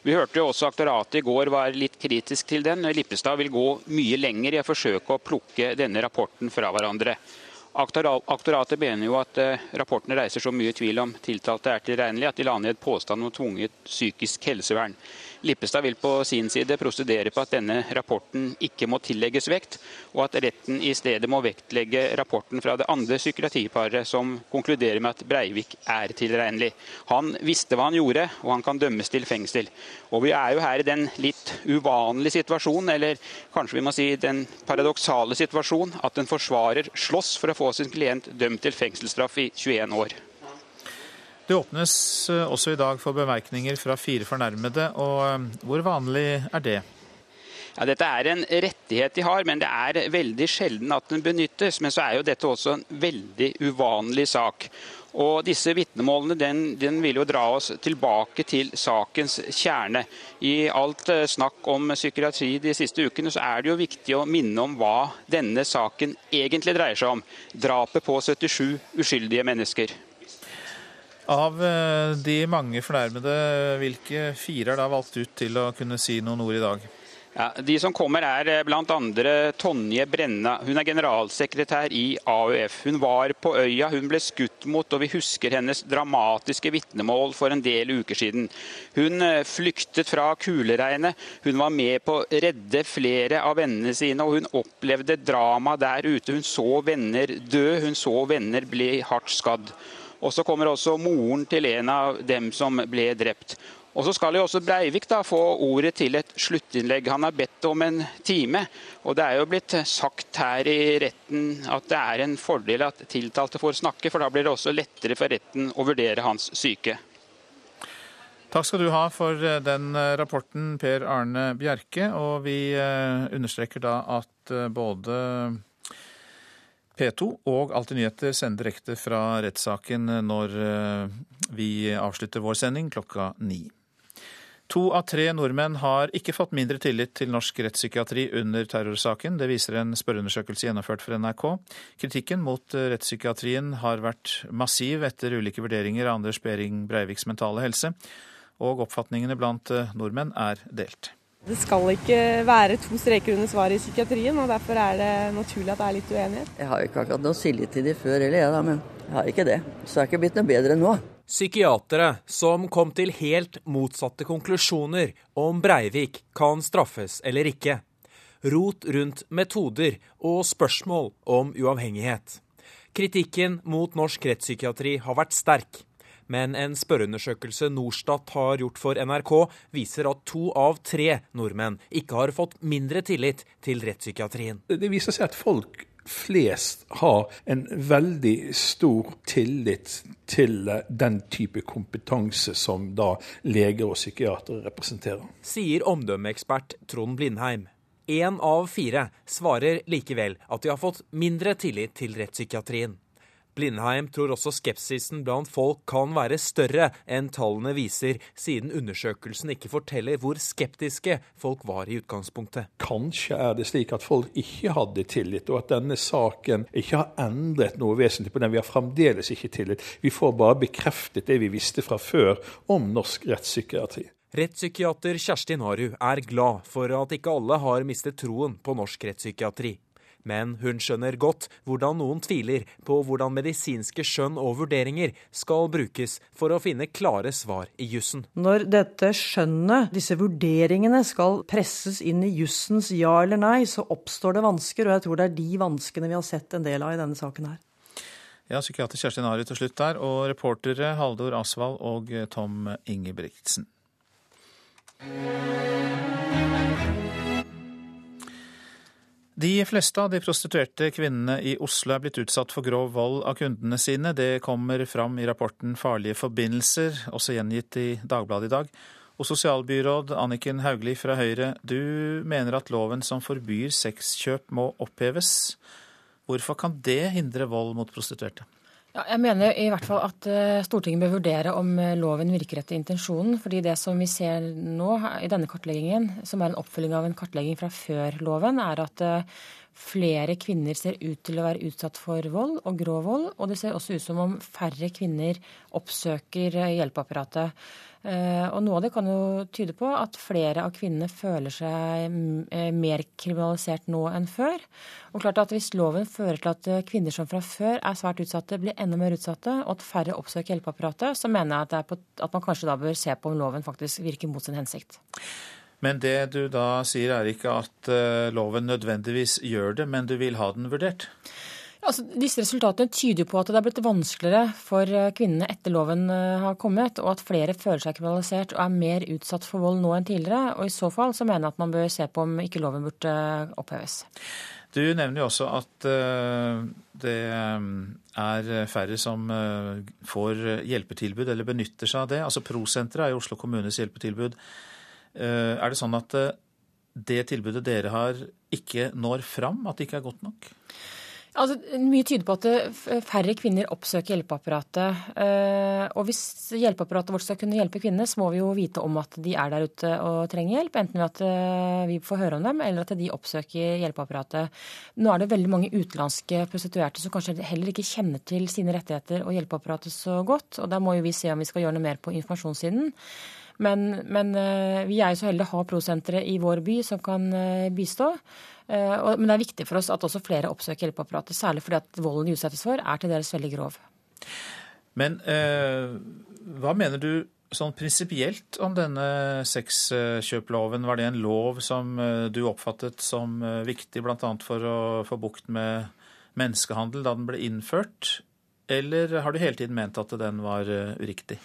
Vi hørte jo også aktoratet i går var litt kritisk til den. Lippestad vil gå mye lenger i å forsøke å plukke denne rapporten fra hverandre. Aktoratet mener jo at eh, rapportene reiser så mye tvil om tiltalte er tilregnelig at de la ned påstand om tvunget psykisk helsevern. Lippestad vil på sin side prosedere på at denne rapporten ikke må tillegges vekt, og at retten i stedet må vektlegge rapporten fra det andre psykiatriparet, som konkluderer med at Breivik er tilregnelig. Han visste hva han gjorde, og han kan dømmes til fengsel. Og Vi er jo her i den litt uvanlige situasjonen, eller kanskje vi må si den paradoksale situasjonen, at en forsvarer slåss for å få sin klient dømt til fengselsstraff i 21 år. Det åpnes eh, også i dag for bemerkninger fra fire fornærmede. og eh, Hvor vanlig er det? Ja, dette er en rettighet de har, men det er veldig sjelden at den benyttes. Men så er jo dette også en veldig uvanlig sak. Og disse vitnemålene den, den, vil jo dra oss tilbake til sakens kjerne. I alt eh, snakk om psykiatri de siste ukene, så er det jo viktig å minne om hva denne saken egentlig dreier seg om. Drapet på 77 uskyldige mennesker. Av eh, de mange fornærmede, hvilke fire er da valgt ut til å kunne si noen ord i dag? Ja, de som kommer er eh, bl.a. Tonje Brenna. Hun er generalsekretær i AUF. Hun var på øya, hun ble skutt mot, og vi husker hennes dramatiske vitnemål for en del uker siden. Hun eh, flyktet fra kuleregnet. Hun var med på å redde flere av vennene sine, og hun opplevde drama der ute. Hun så venner dø, hun så venner bli hardt skadd. Og så kommer også moren til en av dem som ble drept. Og så skal jo også Breivik da få ordet til et sluttinnlegg. Han har bedt om en time. Og det er jo blitt sagt her i retten at det er en fordel at tiltalte får snakke, for da blir det også lettere for retten å vurdere hans syke. Takk skal du ha for eh, den eh, rapporten, Per Arne Bjerke. Og vi eh, understreker da at både P2 og Alltid nyheter sender direkte fra rettssaken når eh, vi avslutter vår sending klokka ni. To av tre nordmenn har ikke fått mindre tillit til norsk rettspsykiatri under terrorsaken. Det viser en spørreundersøkelse gjennomført for NRK. Kritikken mot eh, rettspsykiatrien har vært massiv etter ulike vurderinger av Anders Behring Breiviks mentale helse, og oppfatningene blant eh, nordmenn er delt. Det skal ikke være to streker under svaret i psykiatrien, og derfor er det naturlig at det er litt uenighet. Jeg har jo ikke akkurat noe tillit til de før heller, jeg da, men jeg har ikke det. Så det er ikke blitt noe bedre nå. Psykiatere som kom til helt motsatte konklusjoner om Breivik kan straffes eller ikke. Rot rundt metoder og spørsmål om uavhengighet. Kritikken mot norsk rettspsykiatri har vært sterk. Men en spørreundersøkelse Norstat har gjort for NRK, viser at to av tre nordmenn ikke har fått mindre tillit til rettspsykiatrien. Det viser seg at folk flest har en veldig stor tillit til den type kompetanse som da leger og psykiatere representerer. Sier omdømmeekspert Trond Blindheim. Én av fire svarer likevel at de har fått mindre tillit til rettspsykiatrien. Blindheim tror også skepsisen blant folk kan være større enn tallene viser, siden undersøkelsen ikke forteller hvor skeptiske folk var i utgangspunktet. Kanskje er det slik at folk ikke hadde tillit, og at denne saken ikke har endret noe vesentlig på den. Vi har fremdeles ikke tillit. Vi får bare bekreftet det vi visste fra før om norsk rettspsykiatri. Rettspsykiater Kjersti Naru er glad for at ikke alle har mistet troen på norsk rettspsykiatri. Men hun skjønner godt hvordan noen tviler på hvordan medisinske skjønn og vurderinger skal brukes for å finne klare svar i jussen. Når dette skjønnet, disse vurderingene, skal presses inn i jussens ja eller nei, så oppstår det vansker, og jeg tror det er de vanskene vi har sett en del av i denne saken her. Ja, psykiater Kjersti Nari til slutt der, og reportere Haldor Asvald og Tom Ingebrigtsen. De fleste av de prostituerte kvinnene i Oslo er blitt utsatt for grov vold av kundene sine. Det kommer fram i rapporten Farlige forbindelser, også gjengitt i Dagbladet i dag. Og sosialbyråd Anniken Hauglie fra Høyre, du mener at loven som forbyr sexkjøp må oppheves. Hvorfor kan det hindre vold mot prostituerte? Ja, jeg mener i hvert fall at eh, Stortinget bør vurdere om eh, loven virker etter intensjonen. fordi det som vi ser nå i denne kartleggingen, som er en oppfølging av en kartlegging fra før loven, er at eh, flere kvinner ser ut til å være utsatt for vold og grov vold. Og det ser også ut som om færre kvinner oppsøker hjelpeapparatet. Eh, og noe av det kan jo tyde på at flere av kvinnene føler seg eh, mer kriminalisert nå enn før. Og klart at Hvis loven fører til at eh, kvinner som fra før er svært utsatte, blir enda mer utsatte, og at færre oppsøker hjelpeapparatet, så mener jeg at, på, at man kanskje da bør se på om loven faktisk virker mot sin hensikt. Men det du da sier er ikke at loven nødvendigvis gjør det, men du vil ha den vurdert? Altså, disse resultatene tyder på at det er blitt vanskeligere for eh, kvinnene etter loven eh, har kommet, og at flere føler seg kriminalisert og er mer utsatt for vold nå enn tidligere. Og I så fall så mener jeg at man bør se på om ikke loven burde eh, oppheves. Du nevner jo også at det er færre som får hjelpetilbud eller benytter seg av det. Altså Prosenteret er jo Oslo kommunes hjelpetilbud. Er det sånn at det tilbudet dere har ikke når fram, at det ikke er godt nok? Altså, mye tyder på at færre kvinner oppsøker hjelpeapparatet. Eh, og hvis hjelpeapparatet vårt skal kunne hjelpe kvinnene, så må vi jo vite om at de er der ute og trenger hjelp. Enten ved at eh, vi får høre om dem, eller at de oppsøker hjelpeapparatet. Nå er det veldig mange utenlandske prostituerte som kanskje heller ikke kjenner til sine rettigheter og hjelpeapparatet så godt. Og da må jo vi se om vi skal gjøre noe mer på informasjonssiden. Men, men eh, vi er jo så heldige å ha prosenteret i vår by som kan bistå. Eh, men det er viktig for oss at også flere oppsøker hjelpeapparatet, særlig fordi at volden de utsettes for, er til dels veldig grov. Men eh, hva mener du sånn prinsipielt om denne sexkjøploven? Var det en lov som eh, du oppfattet som eh, viktig bl.a. for å få bukt med menneskehandel da den ble innført? Eller har du hele tiden ment at den var uriktig?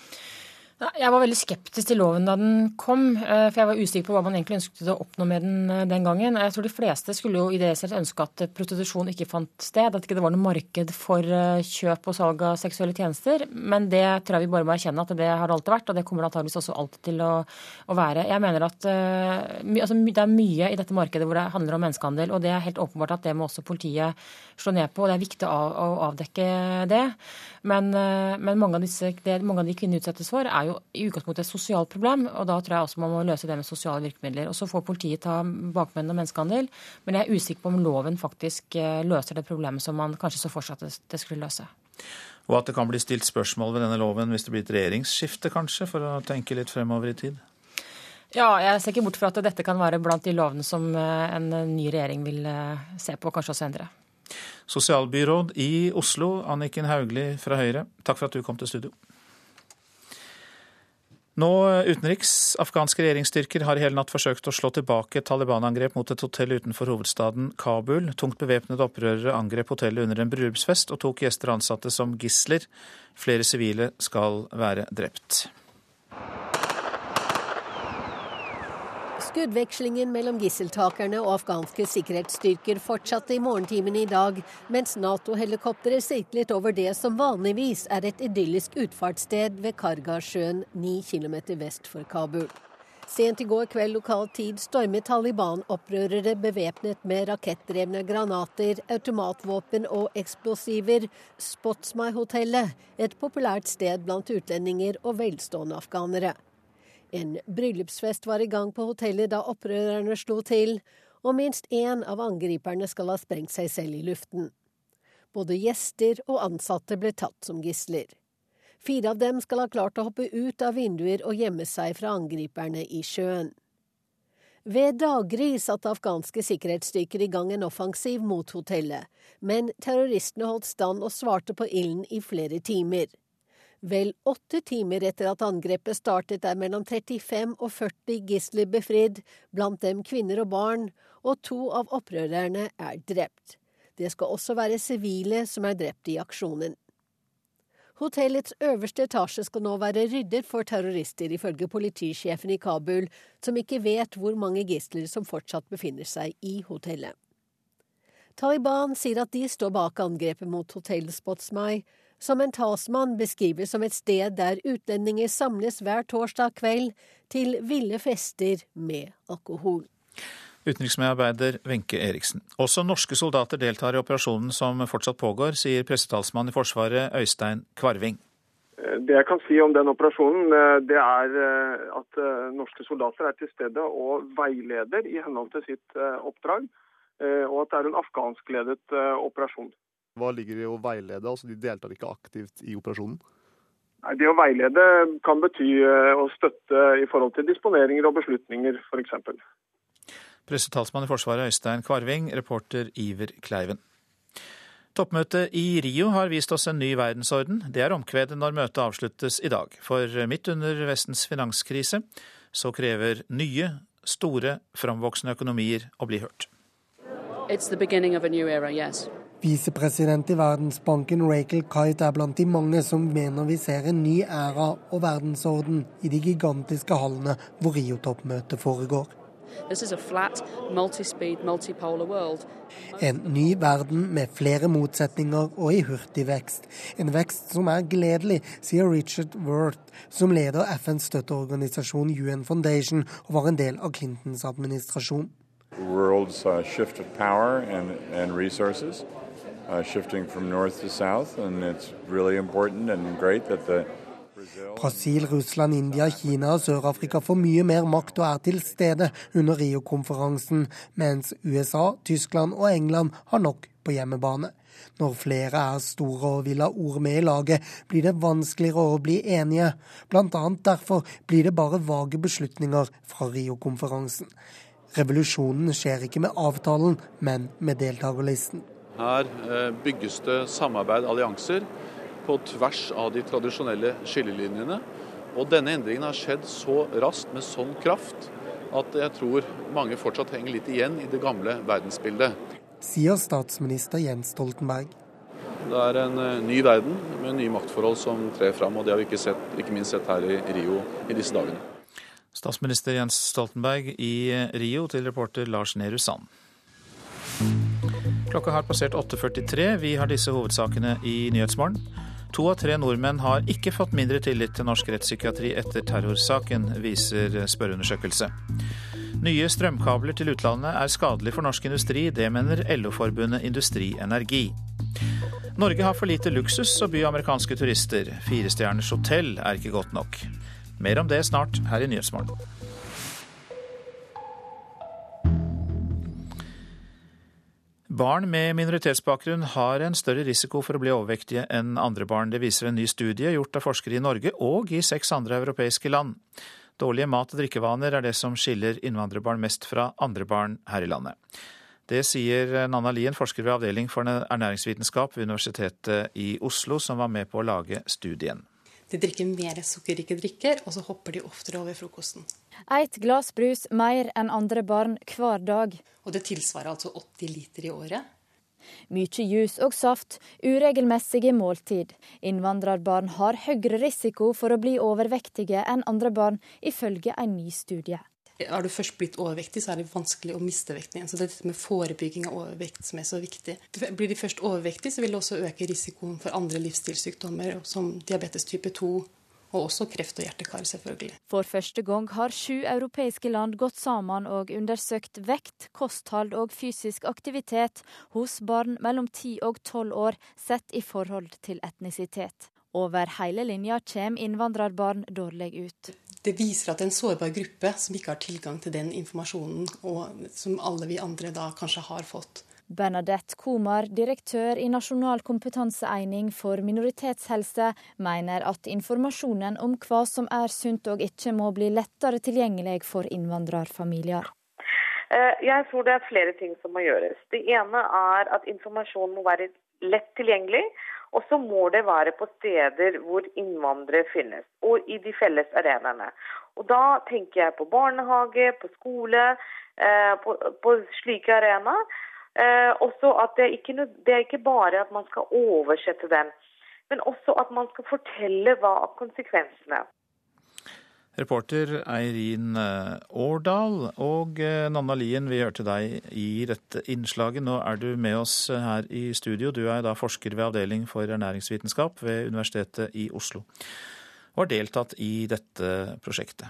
Jeg var veldig skeptisk til loven da den kom, eh, for jeg var usikker på hva man egentlig ønsket å oppnå med den eh, den gangen. Jeg tror de fleste skulle jo ideelt sett ønske at prostitusjon ikke fant sted, at det ikke var noe marked for eh, kjøp og salg av seksuelle tjenester. Men det tror jeg vi bare må erkjenne at det har alltid vært, og det kommer det antageligvis også alltid til å, å være. Jeg mener at altså, det er mye i dette markedet hvor det handler om menneskehandel, og det er helt åpenbart at det må også politiet slå ned på, og det er viktig å avdekke det. Men, men mange, av disse, det mange av de kvinnene utsettes for, er jo i utgangspunktet et sosialt problem, og da tror jeg også man må løse det med sosiale virkemidler. Og Så får politiet ta bakmennene og menneskehandel, men jeg er usikker på om loven faktisk eh, løser det problemet som man kanskje så for seg at det skulle løse. Og at det kan bli stilt spørsmål ved denne loven hvis det blir et regjeringsskifte, kanskje, for å tenke litt fremover i tid? Ja, jeg ser ikke bort fra at dette kan være blant de lovene som eh, en ny regjering vil eh, se på, kanskje også endre. Sosialbyråd i Oslo, Anniken Hauglie fra Høyre, takk for at du kom til studio. Nå utenriks. Afghanske regjeringsstyrker har i hele natt forsøkt å slå tilbake et Taliban-angrep mot et hotell utenfor hovedstaden Kabul. Tungt bevæpnede opprørere angrep hotellet under en bryllupsfest og tok gjester og ansatte som gisler. Flere sivile skal være drept. Skuddvekslingen mellom gisseltakerne og afghanske sikkerhetsstyrker fortsatte i morgentimene i dag, mens Nato-helikopteret sirklet over det som vanligvis er et idyllisk utfartssted ved Kargasjøen, ni km vest for Kabul. Sent i går kveld lokal tid stormet Taliban-opprørere bevæpnet med rakettdrevne granater, automatvåpen og eksplosiver Spotsmai-hotellet, et populært sted blant utlendinger og velstående afghanere. En bryllupsfest var i gang på hotellet da opprørerne slo til, og minst én av angriperne skal ha sprengt seg selv i luften. Både gjester og ansatte ble tatt som gisler. Fire av dem skal ha klart å hoppe ut av vinduer og gjemme seg fra angriperne i sjøen. Ved daggry satte afghanske sikkerhetsstyrker i gang en offensiv mot hotellet, men terroristene holdt stand og svarte på ilden i flere timer. Vel åtte timer etter at angrepet startet er mellom 35 og 40 gisler befridd, blant dem kvinner og barn, og to av opprørerne er drept. Det skal også være sivile som er drept i aksjonen. Hotellets øverste etasje skal nå være ryddet for terrorister, ifølge politisjefen i Kabul, som ikke vet hvor mange gisler som fortsatt befinner seg i hotellet. Taliban sier at de står bak angrepet mot hotell Spotsmai, som en talsmann beskriver som et sted der utlendinger samles hver torsdag kveld til ville fester med alkohol. Utenriksmedarbeider Wenche Eriksen. Også norske soldater deltar i operasjonen som fortsatt pågår, sier pressetalsmann i Forsvaret Øystein Kvarving. Det jeg kan si om den operasjonen, eh, det er eh, at eh, norske soldater er til stede og veileder i henhold til sitt oppdrag. og at det er en afghanskledet operasjon. Hva ligger i å veilede? Altså De deltar ikke aktivt i operasjonen? Nei, Det å veilede kan bety å støtte i forhold til disponeringer og beslutninger, f.eks. Pressetalsmann i Forsvaret Øystein Kvarving, reporter Iver Kleiven. Toppmøtet i Rio har vist oss en ny verdensorden. Det er omkvedet når møtet avsluttes i dag. For midt under Vestens finanskrise så krever nye, store, framvoksende økonomier å bli hørt. Era, yes. Visepresident i Verdensbanken Rachel Kite er blant de mange som mener vi ser en ny æra og verdensorden i de gigantiske hallene hvor Rio-toppmøtet foregår. Flat, multi multi en ny verden med flere motsetninger og i hurtig vekst. En vekst som er gledelig, sier Richard Worth, som leder FNs støtteorganisasjon UN Foundation og var en del av Clintons administrasjon. World's uh, shift of power and, and resources, uh, Brasil, Russland, India, Kina og Sør-Afrika får mye mer makt og er til stede under Rio-konferansen, mens USA, Tyskland og England har nok på hjemmebane. Når flere er store og vil ha ord med i laget, blir det vanskeligere å bli enige. Blant annet derfor blir det bare vage beslutninger fra Rio-konferansen. Revolusjonen skjer ikke med avtalen, men med deltakerlisten. Her eh, bygges det samarbeid, allianser på tvers av de tradisjonelle skillelinjene. Og denne endringen har skjedd så raskt med sånn kraft at jeg tror mange fortsatt henger litt igjen i det gamle verdensbildet. Sier statsminister Jens Stoltenberg. Det er en eh, ny verden med nye maktforhold som trer fram, og det har vi ikke, sett, ikke minst sett her i Rio i disse dagene. Statsminister Jens Stoltenberg i Rio til reporter Lars Nehru Sand. Klokka har passert 8.43. Vi har disse hovedsakene i Nyhetsmorgen. To av tre nordmenn har ikke fått mindre tillit til norsk rettspsykiatri etter terrorsaken, viser spørreundersøkelse. Nye strømkabler til utlandet er skadelig for norsk industri, det mener LO-forbundet Industri Energi. Norge har for lite luksus å by amerikanske turister. Firestjerners hotell er ikke godt nok. Mer om det snart her i Nyhetsmorgen. Barn med minoritetsbakgrunn har en større risiko for å bli overvektige enn andre barn. Det viser en ny studie gjort av forskere i Norge og i seks andre europeiske land. Dårlige mat- og drikkevaner er det som skiller innvandrerbarn mest fra andre barn her i landet. Det sier Nanna Lien, forsker ved Avdeling for ernæringsvitenskap ved Universitetet i Oslo, som var med på å lage studien. De drikker mer sukkerrike drikker, og så hopper de oftere over frokosten. Eit glass brus mer enn andre barn hver dag. Og det tilsvarer altså 80 liter i året. Mye jus og saft, uregelmessige måltid. Innvandrerbarn har høyere risiko for å bli overvektige enn andre barn, ifølge en ny studie. Har du først blitt overvektig, så er det vanskelig å miste vekten igjen. Så det er dette med forebygging av overvekt som er så viktig. Blir de først overvektige, så vil det også øke risikoen for andre livsstilssykdommer, som diabetes type 2 og også kreft og hjertekar, selvfølgelig. For første gang har sju europeiske land gått sammen og undersøkt vekt, kosthold og fysisk aktivitet hos barn mellom ti og tolv år, sett i forhold til etnisitet. Over hele linja kommer innvandrerbarn dårlig ut. Det viser at det er en sårbar gruppe som ikke har tilgang til den informasjonen, og som alle vi andre da kanskje har fått. Bernadette Komar, direktør i Nasjonal kompetanseeining for minoritetshelse, mener at informasjonen om hva som er sunt og ikke, må bli lettere tilgjengelig for innvandrerfamilier. Eh, jeg tror det er flere ting som må gjøres. Det ene er at informasjonen må være lett tilgjengelig. Og så må det være på steder hvor innvandrere finnes, og i de felles arenaene. Og Da tenker jeg på barnehage, på skole, eh, på, på slike arenaer. Eh, også at det er, ikke, det er ikke bare at man skal oversette den, men også at man skal fortelle hva konsekvensene er. Reporter Eirin eh, Årdal og eh, Nanna Lien, vi hørte deg i dette innslaget. Nå er du med oss her i studio. Du er da forsker ved Avdeling for ernæringsvitenskap ved Universitetet i Oslo og har deltatt i dette prosjektet.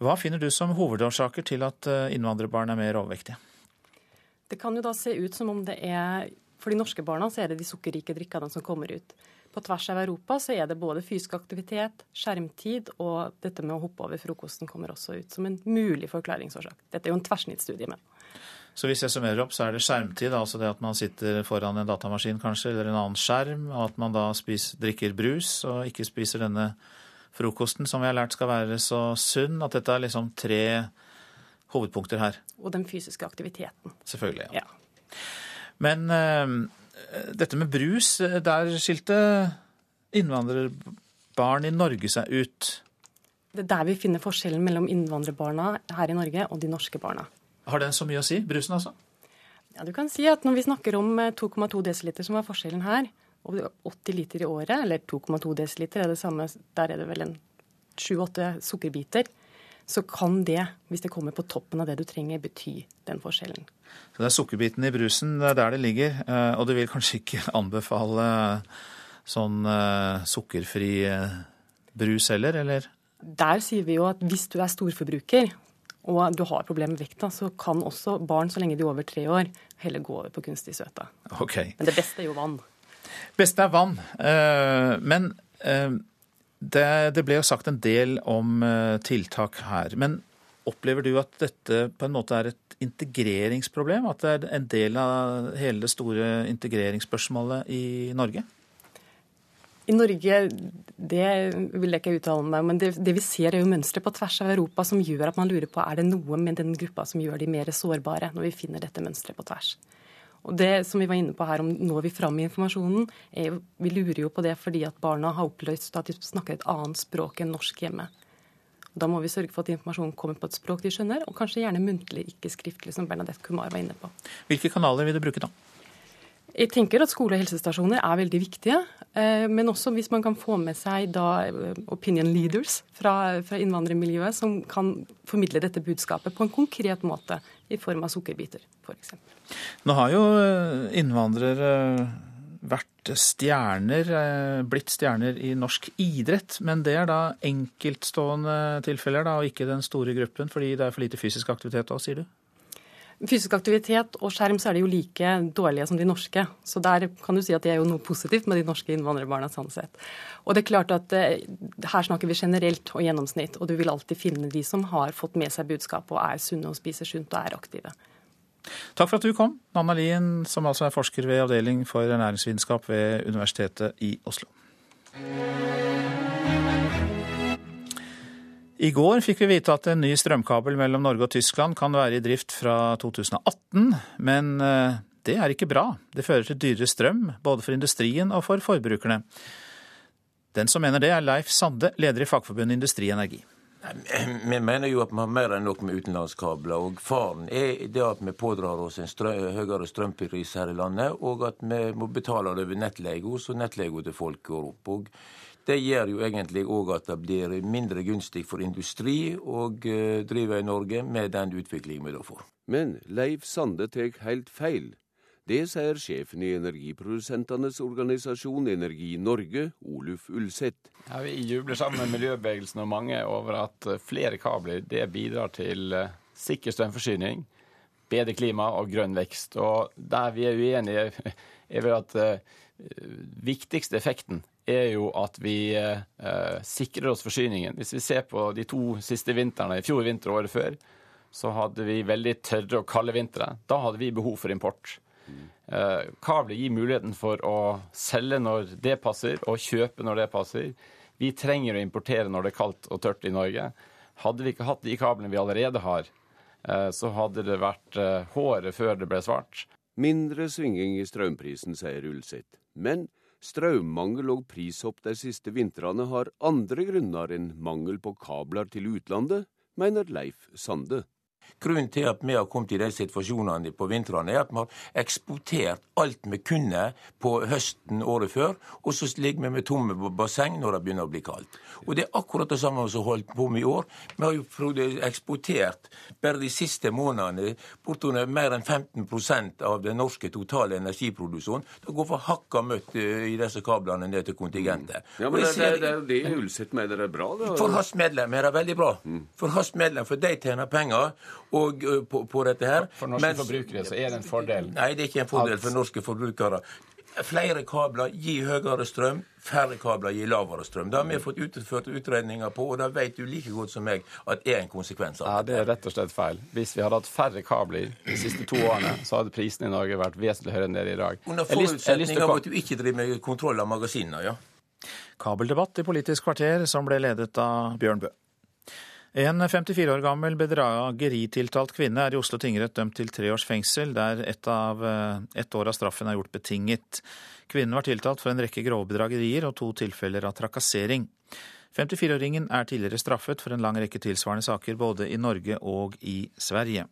Hva finner du som hovedårsaker til at innvandrerbarn er mer overvektige? Det kan jo da se ut som om det er For de norske barna så er det de sukkerrike drikkene som kommer ut. På tvers av Europa så er det både fysisk aktivitet, skjermtid og dette med å hoppe over frokosten kommer også ut som en mulig forklaringsårsak. Dette er jo en tverrsnittsstudie, men. Så hvis jeg summerer opp, så er det skjermtid, altså det at man sitter foran en datamaskin kanskje, eller en annen skjerm, og at man da spiser, drikker brus og ikke spiser denne frokosten som vi har lært skal være så sunn. At dette er liksom tre hovedpunkter her. Og den fysiske aktiviteten. Selvfølgelig. ja. ja. Men uh, dette med brus, der skilte innvandrerbarn i Norge seg ut. Det er der vi finner forskjellen mellom innvandrerbarna her i Norge og de norske barna. Har den så mye å si, brusen altså? Ja, du kan si at Når vi snakker om 2,2 eh, dl, som er forskjellen her, og 80 liter i året, eller 2,2 dl er det samme, der er det vel en 7-8 sukkerbiter, så kan det, hvis det kommer på toppen av det du trenger, bety den forskjellen. Så det er sukkerbiten i brusen, det er der det ligger. Eh, og du vil kanskje ikke anbefale sånn uh, sukkerfri brus heller, eller? Der sier vi jo at hvis du er storforbruker, og du har problemer med vekta, så kan også barn, så lenge de er over tre år, heller gå over på kunstig søte. Okay. Men det beste er jo vann. Beste er vann. Eh, men eh, det, det ble jo sagt en del om eh, tiltak her. Men opplever du at dette på en måte er et integreringsproblem? At det er en del av hele det store integreringsspørsmålet i Norge? I Norge det vil jeg ikke uttale meg om, men det, det vi ser er jo mønstre på tvers av Europa som gjør at man lurer på er det noe med den gruppa som gjør de mer sårbare, når vi finner dette mønsteret på tvers. Og det som vi var inne på her, om når vi fram i informasjonen, er vi lurer jo på det fordi at barna har oppløst at de snakker et annet språk enn norsk hjemme. Da må vi sørge for at informasjonen kommer på et språk de skjønner, og kanskje gjerne muntlig, ikke skriftlig, som Bernadette Kumar var inne på. Hvilke kanaler vil du bruke da? Jeg tenker at skole- og helsestasjoner er veldig viktige. Eh, men også hvis man kan få med seg da eh, opinion leaders fra, fra innvandrermiljøet som kan formidle dette budskapet på en konkret måte, i form av sukkerbiter f.eks. Nå har jo eh, innvandrere vært stjerner, blitt stjerner i norsk idrett. Men det er da enkeltstående tilfeller, da, og ikke den store gruppen, fordi det er for lite fysisk aktivitet òg, sier du? Fysisk aktivitet og skjerm så er de jo like dårlige som de norske. Så der kan du si at det er jo noe positivt med de norske innvandrerbarna. sånn sett. Og det er klart at eh, Her snakker vi generelt og gjennomsnitt, og du vil alltid finne de som har fått med seg budskapet og er sunne og spiser sunt og er aktive. Takk for at du kom, Nanna Lien, som altså er forsker ved avdeling for ernæringsvitenskap ved Universitetet i Oslo. I går fikk vi vite at en ny strømkabel mellom Norge og Tyskland kan være i drift fra 2018, men eh, det er ikke bra. Det fører til dyrere strøm, både for industrien og for forbrukerne. Den som mener det, er Leif Sande, leder i Fagforbundet Industri Energi. Vi mener jo at vi har mer enn nok med utenlandskabler. og Faren er det at vi pådrar oss en strø høyere strømpris her i landet, og at vi må betale det over nettleie, så nettleia til folk går opp. og det gjør jo egentlig òg at det blir mindre gunstig for industri å eh, drive i Norge med den utviklingen vi da får. Men Leif Sande tar helt feil. Det sier sjefen i energiprodusentenes organisasjon Energi Norge, Oluf Ulseth. Ja, vi jubler sammen med miljøbevegelsen og mange over at eh, flere kabler det bidrar til eh, sikker strømforsyning, bedre klima og grønn vekst. Og der vi er uenige, er vel at viktigste effekten er jo at vi eh, sikrer oss forsyningen. Hvis vi ser på de to siste vintrene, i fjor vinter og året før, så hadde vi veldig tørre og kalde vintre. Da hadde vi behov for import. Eh, kabler gir muligheten for å selge når det passer, og kjøpe når det passer. Vi trenger å importere når det er kaldt og tørt i Norge. Hadde vi ikke hatt de kablene vi allerede har, eh, så hadde det vært eh, håret før det ble svart. Mindre svinging i strømprisen, sier Ulseth. Men Strømmangel og prishopp de siste vintrene har andre grunner enn mangel på kabler til utlandet, mener Leif Sande. Grunnen til at vi har kommet i de situasjonene på vintrene, er at vi har eksportert alt vi kunne på høsten året før, og så ligger vi med tomme basseng når det begynner å bli kaldt. Og Det er akkurat det samme som holdt på med i år. Vi har jo eksportert bare de siste månedene bortover mer enn 15% av den norske totale energiproduksjonen. Det går for hakka møtt eh, i disse kablene ned til kontingentet. Ja, men det, det, det jo det Ulseth mener er bra. Det. For hans medlem er det veldig bra. Mm. For hans medlem, for de tjener penger og, på, på, dette her. For norske Mens, forbrukere så er det en fordel? Nei, det er ikke en fordel for norske forbrukere. Flere kabler gir høyere strøm, færre kabler gir lavere strøm. Det har vi fått utført utredninger på, og det vet du like godt som meg at er en konsekvens av det. Ja, Det er rett og slett feil. Hvis vi hadde hatt færre kabler de siste to årene, så hadde prisene i Norge vært vesentlig høyere enn det er i dag. Under forutsetning av at du ikke driver med kontroll av magasinene, ja. Kabeldebatt i Politisk kvarter som ble ledet av Bjørn Bø. En 54 år gammel bedrageritiltalt kvinne er i Oslo tingrett dømt til tre års fengsel, der ett, eh, år av straffen er gjort betinget. Kvinnen var tiltalt for en rekke grove bedragerier og to tilfeller av trakassering. 54-åringen er tidligere straffet for en lang rekke tilsvarende saker både i Norge og i Sverige.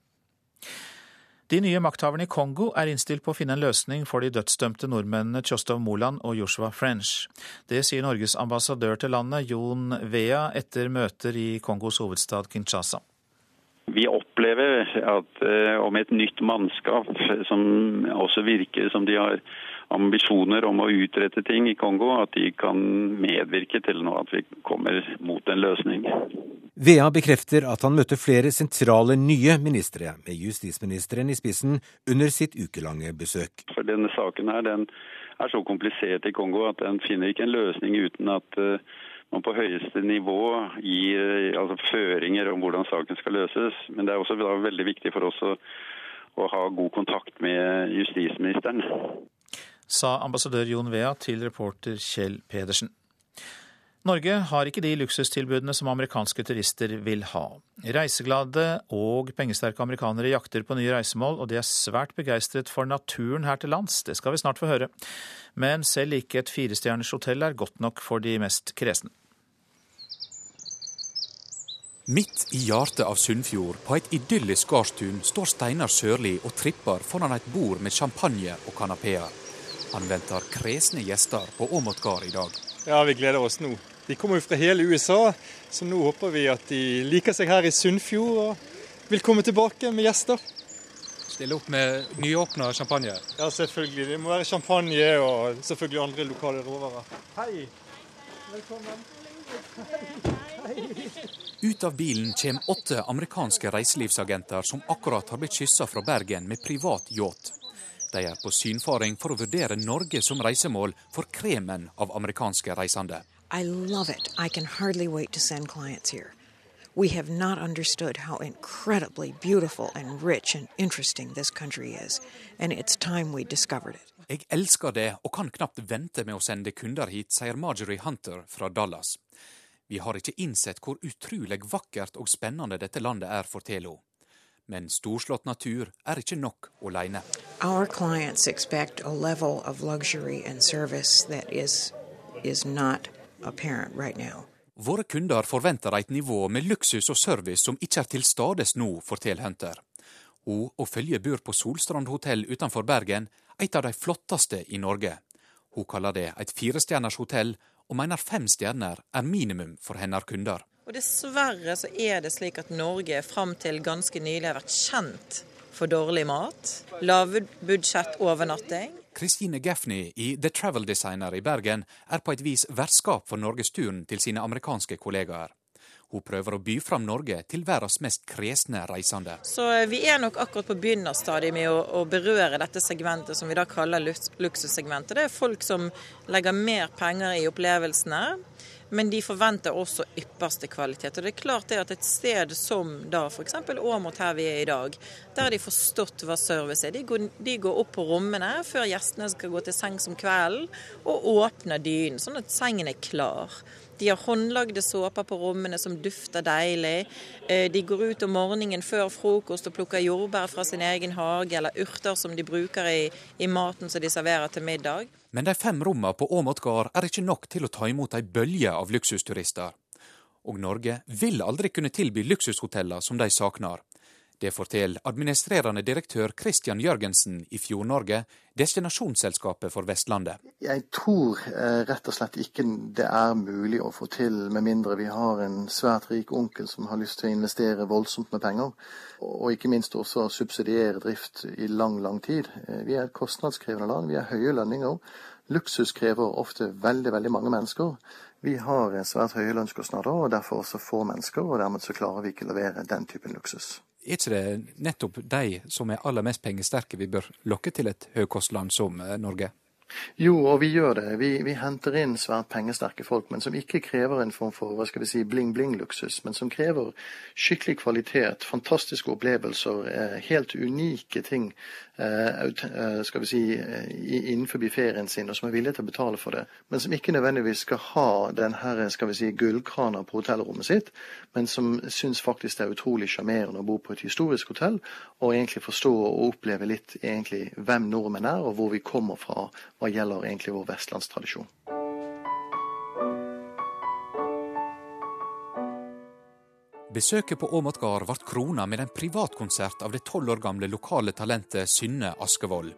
De nye makthaverne i Kongo er innstilt på å finne en løsning for de dødsdømte nordmennene Tjostov Moland og Joshua French. Det sier Norges ambassadør til landet, Jon Vea, etter møter i Kongos hovedstad Kinshasa. Vi opplever at uh, om et nytt mannskap som også virker som de har ambisjoner om å utrette ting i Kongo, at de kan medvirke til noe, at vi kommer mot en løsning. Vea bekrefter at han møtte flere sentrale nye ministre, med justisministeren i spissen, under sitt ukelange besøk. For Denne saken her, den er så komplisert i Kongo at den finner ikke en løsning uten at uh, man på høyeste nivå gir uh, altså, føringer om hvordan saken skal løses. Men det er også veldig viktig for oss å, å ha god kontakt med justisministeren. Sa ambassadør Jon Vea til reporter Kjell Pedersen. Norge har ikke de luksustilbudene som amerikanske turister vil ha. Reiseglade og pengesterke amerikanere jakter på nye reisemål, og de er svært begeistret for naturen her til lands. Det skal vi snart få høre. Men selv ikke et firestjerners hotell er godt nok for de mest kresne. Midt i hjertet av Sunnfjord, på et idyllisk gardstun, står Steinar Sørli og tripper foran et bord med champagne og kanapeer. Han venter kresne gjester på Åmot gard i dag. Ja, vi gleder oss nå. De kommer jo fra hele USA, så nå håper vi at de liker seg her i Sunnfjord og vil komme tilbake med gjester. Stille opp med nyåpna champagne? Ja, selvfølgelig. Det må være champagne og selvfølgelig andre lokale råvarer. Hei! Velkommen. Ut av bilen kommer åtte amerikanske reiselivsagenter som akkurat har blitt kyssa fra Bergen med privat yacht. De er på synfaring for å vurdere Norge som reisemål for kremen av amerikanske reisende. I love it. I can hardly wait to send clients here. We have not understood how incredibly beautiful and rich and interesting this country is, and it's time we discovered it. Jeg elsker det og kan knapt vente med å sende kunder hit, sier Marjorie Hunter fra Dallas. Vi har ikke innsett hvor utrolig vakkert og spennende dette landet er, forteller hun. Men storslått natur er ikke nok alene. Our clients expect a level of luxury and service that is, is not right Våre kunder forventer et nivå med luksus og service som ikke er til stades nå, forteller Hunter. Hun og følget bor på Solstrand hotell utenfor Bergen, et av de flotteste i Norge. Hun kaller det et firestjerners hotell, og mener fem stjerner er minimum for hennes kunder. Og Dessverre så er det slik at Norge fram til ganske nylig har vært kjent for dårlig mat, lavbudsjettovernatting, Christine Gaffney i The Travel Designer i Bergen er på et vis vertskap for norgesturen til sine amerikanske kollegaer. Hun prøver å by fram Norge til verdens mest kresne reisende. Så eh, Vi er nok akkurat på begynnerstadiet med å, å, berøre dette segmentet som vi da kaller luksussegmentet. Det er folk som legger mer penger i opplevelsene men de forventer også ypperste kvalitet. Og det er klart det at et sted som da f.eks. Åmot her vi er i dag, der har de forstått hva service er. De går, de går, opp på rommene før gjestene skal gå til sengs om kvelden, og åpner dynen, sånn at sengen er klar. De har håndlagde såper på rommene som dufter deilig. Eh, de går ut om morgenen før frokost og plukker jordbær fra sin egen hage, eller urter som de bruker i, i maten som de serverer til middag. Men de fem rommene på Åmot gard er ikke nok til å ta imot ei bølge av luksusturister. Og Norge vil aldri kunne tilby luksushoteller som de savner. Det forteller administrerende direktør Christian Jørgensen i Fjord-Norge, destinasjonsselskapet for Vestlandet. Jeg tror eh, rett og slett ikke det er mulig å få til, med mindre vi har en svært rik onkel som har lyst til å investere voldsomt med penger. Og ikke minst også subsidiere drift i lang, lang tid. Eh, vi er et kostnadskrevende land, vi har høye lønninger. Luksus krever ofte veldig, veldig mange mennesker. Vi har svært høye lønnskostnader, og derfor også få mennesker, og dermed så klarer vi ikke levere den typen luksus er ikke det nettopp de som er aller mest pengesterke vi bør lokke til et høykostland som eh, Norge? Jo, og vi gjør det. Vi, vi, henter inn svært pengesterke folk, men som ikke krever en form for hva skal vi si, bling-bling-luksus, men som krever skikkelig kvalitet, fantastiske opplevelser, eh, helt unike ting skal vi si, innenfor ferien sin, og som er villige til å betale for det. Men som ikke nødvendigvis skal ha den her, si, gullkrana på hotellrommet sitt, men som syns faktisk det er utrolig sjarmerende å bo på et historisk hotell, og egentlig forstå og oppleve litt egentlig hvem nordmenn er, og hvor vi kommer fra hva gjelder egentlig vår vestlandstradisjon. Besøket på Åmot gard ble krona med en privatkonsert av det tolv år gamle lokale talentet Synne Askevold.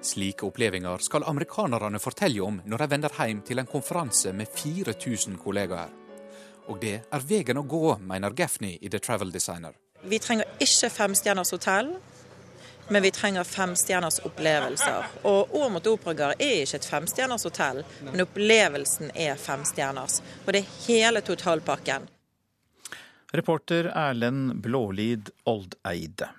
Slike opplevelser skal amerikanerne fortelle om når de vender hjem til en konferanse med 4000 kollegaer. Og det er veien å gå, mener Gaffney i The Travel Designer. Vi trenger ikke femstjerners hotell, men vi trenger femstjerners opplevelser. Og Åmot operagard er ikke et femstjerners hotell, men opplevelsen er femstjerners. Og det er hele totalpakken. Reporter Erlend Blålid Oldeide.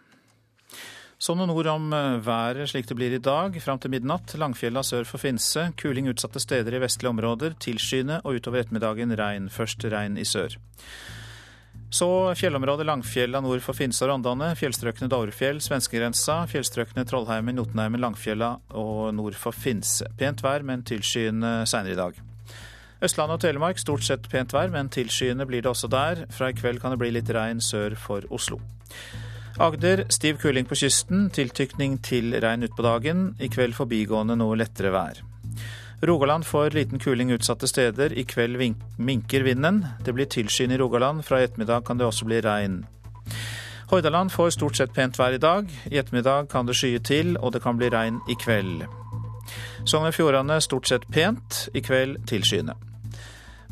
Så noen ord om været slik det blir i dag. Fram til midnatt Langfjella sør for Finse. Kuling utsatte steder i vestlige områder. Tilskyende og utover ettermiddagen regn. Først regn i sør. Så fjellområdet Langfjella nord for Finse og Rondane, fjellstrøkene Dovrefjell, svenskegrensa, fjellstrøkene Trollheimen, Jotunheimen, Langfjella og nord for Finse. Pent vær, men tilskyende seinere i dag. Østlandet og Telemark stort sett pent vær, men tilskyende blir det også der. Fra i kveld kan det bli litt regn sør for Oslo. Agder stiv kuling på kysten, tiltykning til regn utpå dagen. I kveld forbigående noe lettere vær. Rogaland får liten kuling utsatte steder. I kveld minker vinden. Det blir tilskyende i Rogaland. Fra i ettermiddag kan det også bli regn. Hordaland får stort sett pent vær i dag. I ettermiddag kan det skye til, og det kan bli regn i kveld. Sogn og Fjordane stort sett pent. I kveld tilskyende.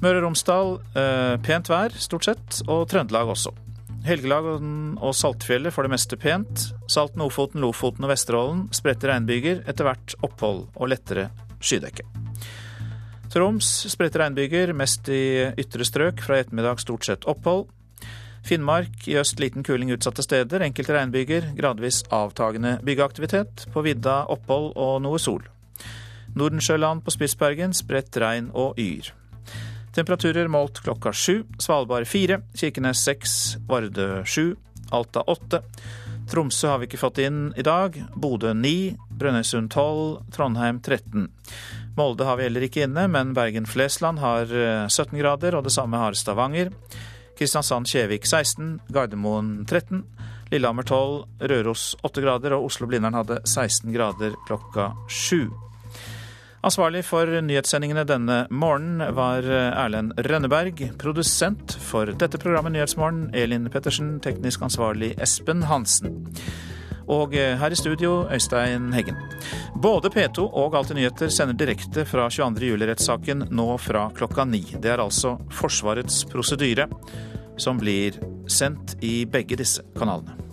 Møre og Romsdal eh, pent vær, stort sett, og Trøndelag også. Helgelag og Saltfjellet får det meste pent. Salten, Ofoten, Lofoten og Vesterålen spredte regnbyger, etter hvert opphold og lettere skydekke. Troms spredte regnbyger, mest i ytre strøk. Fra i ettermiddag stort sett opphold. Finnmark i øst liten kuling utsatte steder. Enkelte regnbyger, gradvis avtagende byggeaktivitet. På vidda opphold og noe sol. Nordensjøland på Spitsbergen spredt regn og yr. Temperaturer målt klokka sju. Svalbard fire, Kirkenes seks, Vardø sju, Alta åtte. Tromsø har vi ikke fått inn i dag. Bodø ni, Brønnøysund 12, Trondheim 13. Molde har vi heller ikke inne, men Bergen-Flesland har 17 eh, grader, og det samme har Stavanger. Kristiansand-Kjevik 16, Gardermoen 13, Lillehammer 12, Røros 8 grader, og Oslo-Blindern hadde 16 grader klokka 7. Ansvarlig for nyhetssendingene denne morgenen var Erlend Rønneberg. Produsent for dette programmet Nyhetsmorgen, Elin Pettersen. Teknisk ansvarlig Espen Hansen. Og her i studio, Øystein Heggen. Både P2 og Alltid nyheter sender direkte fra 22. juli-rettssaken nå fra klokka ni. Det er altså Forsvarets prosedyre som blir sendt i begge disse kanalene.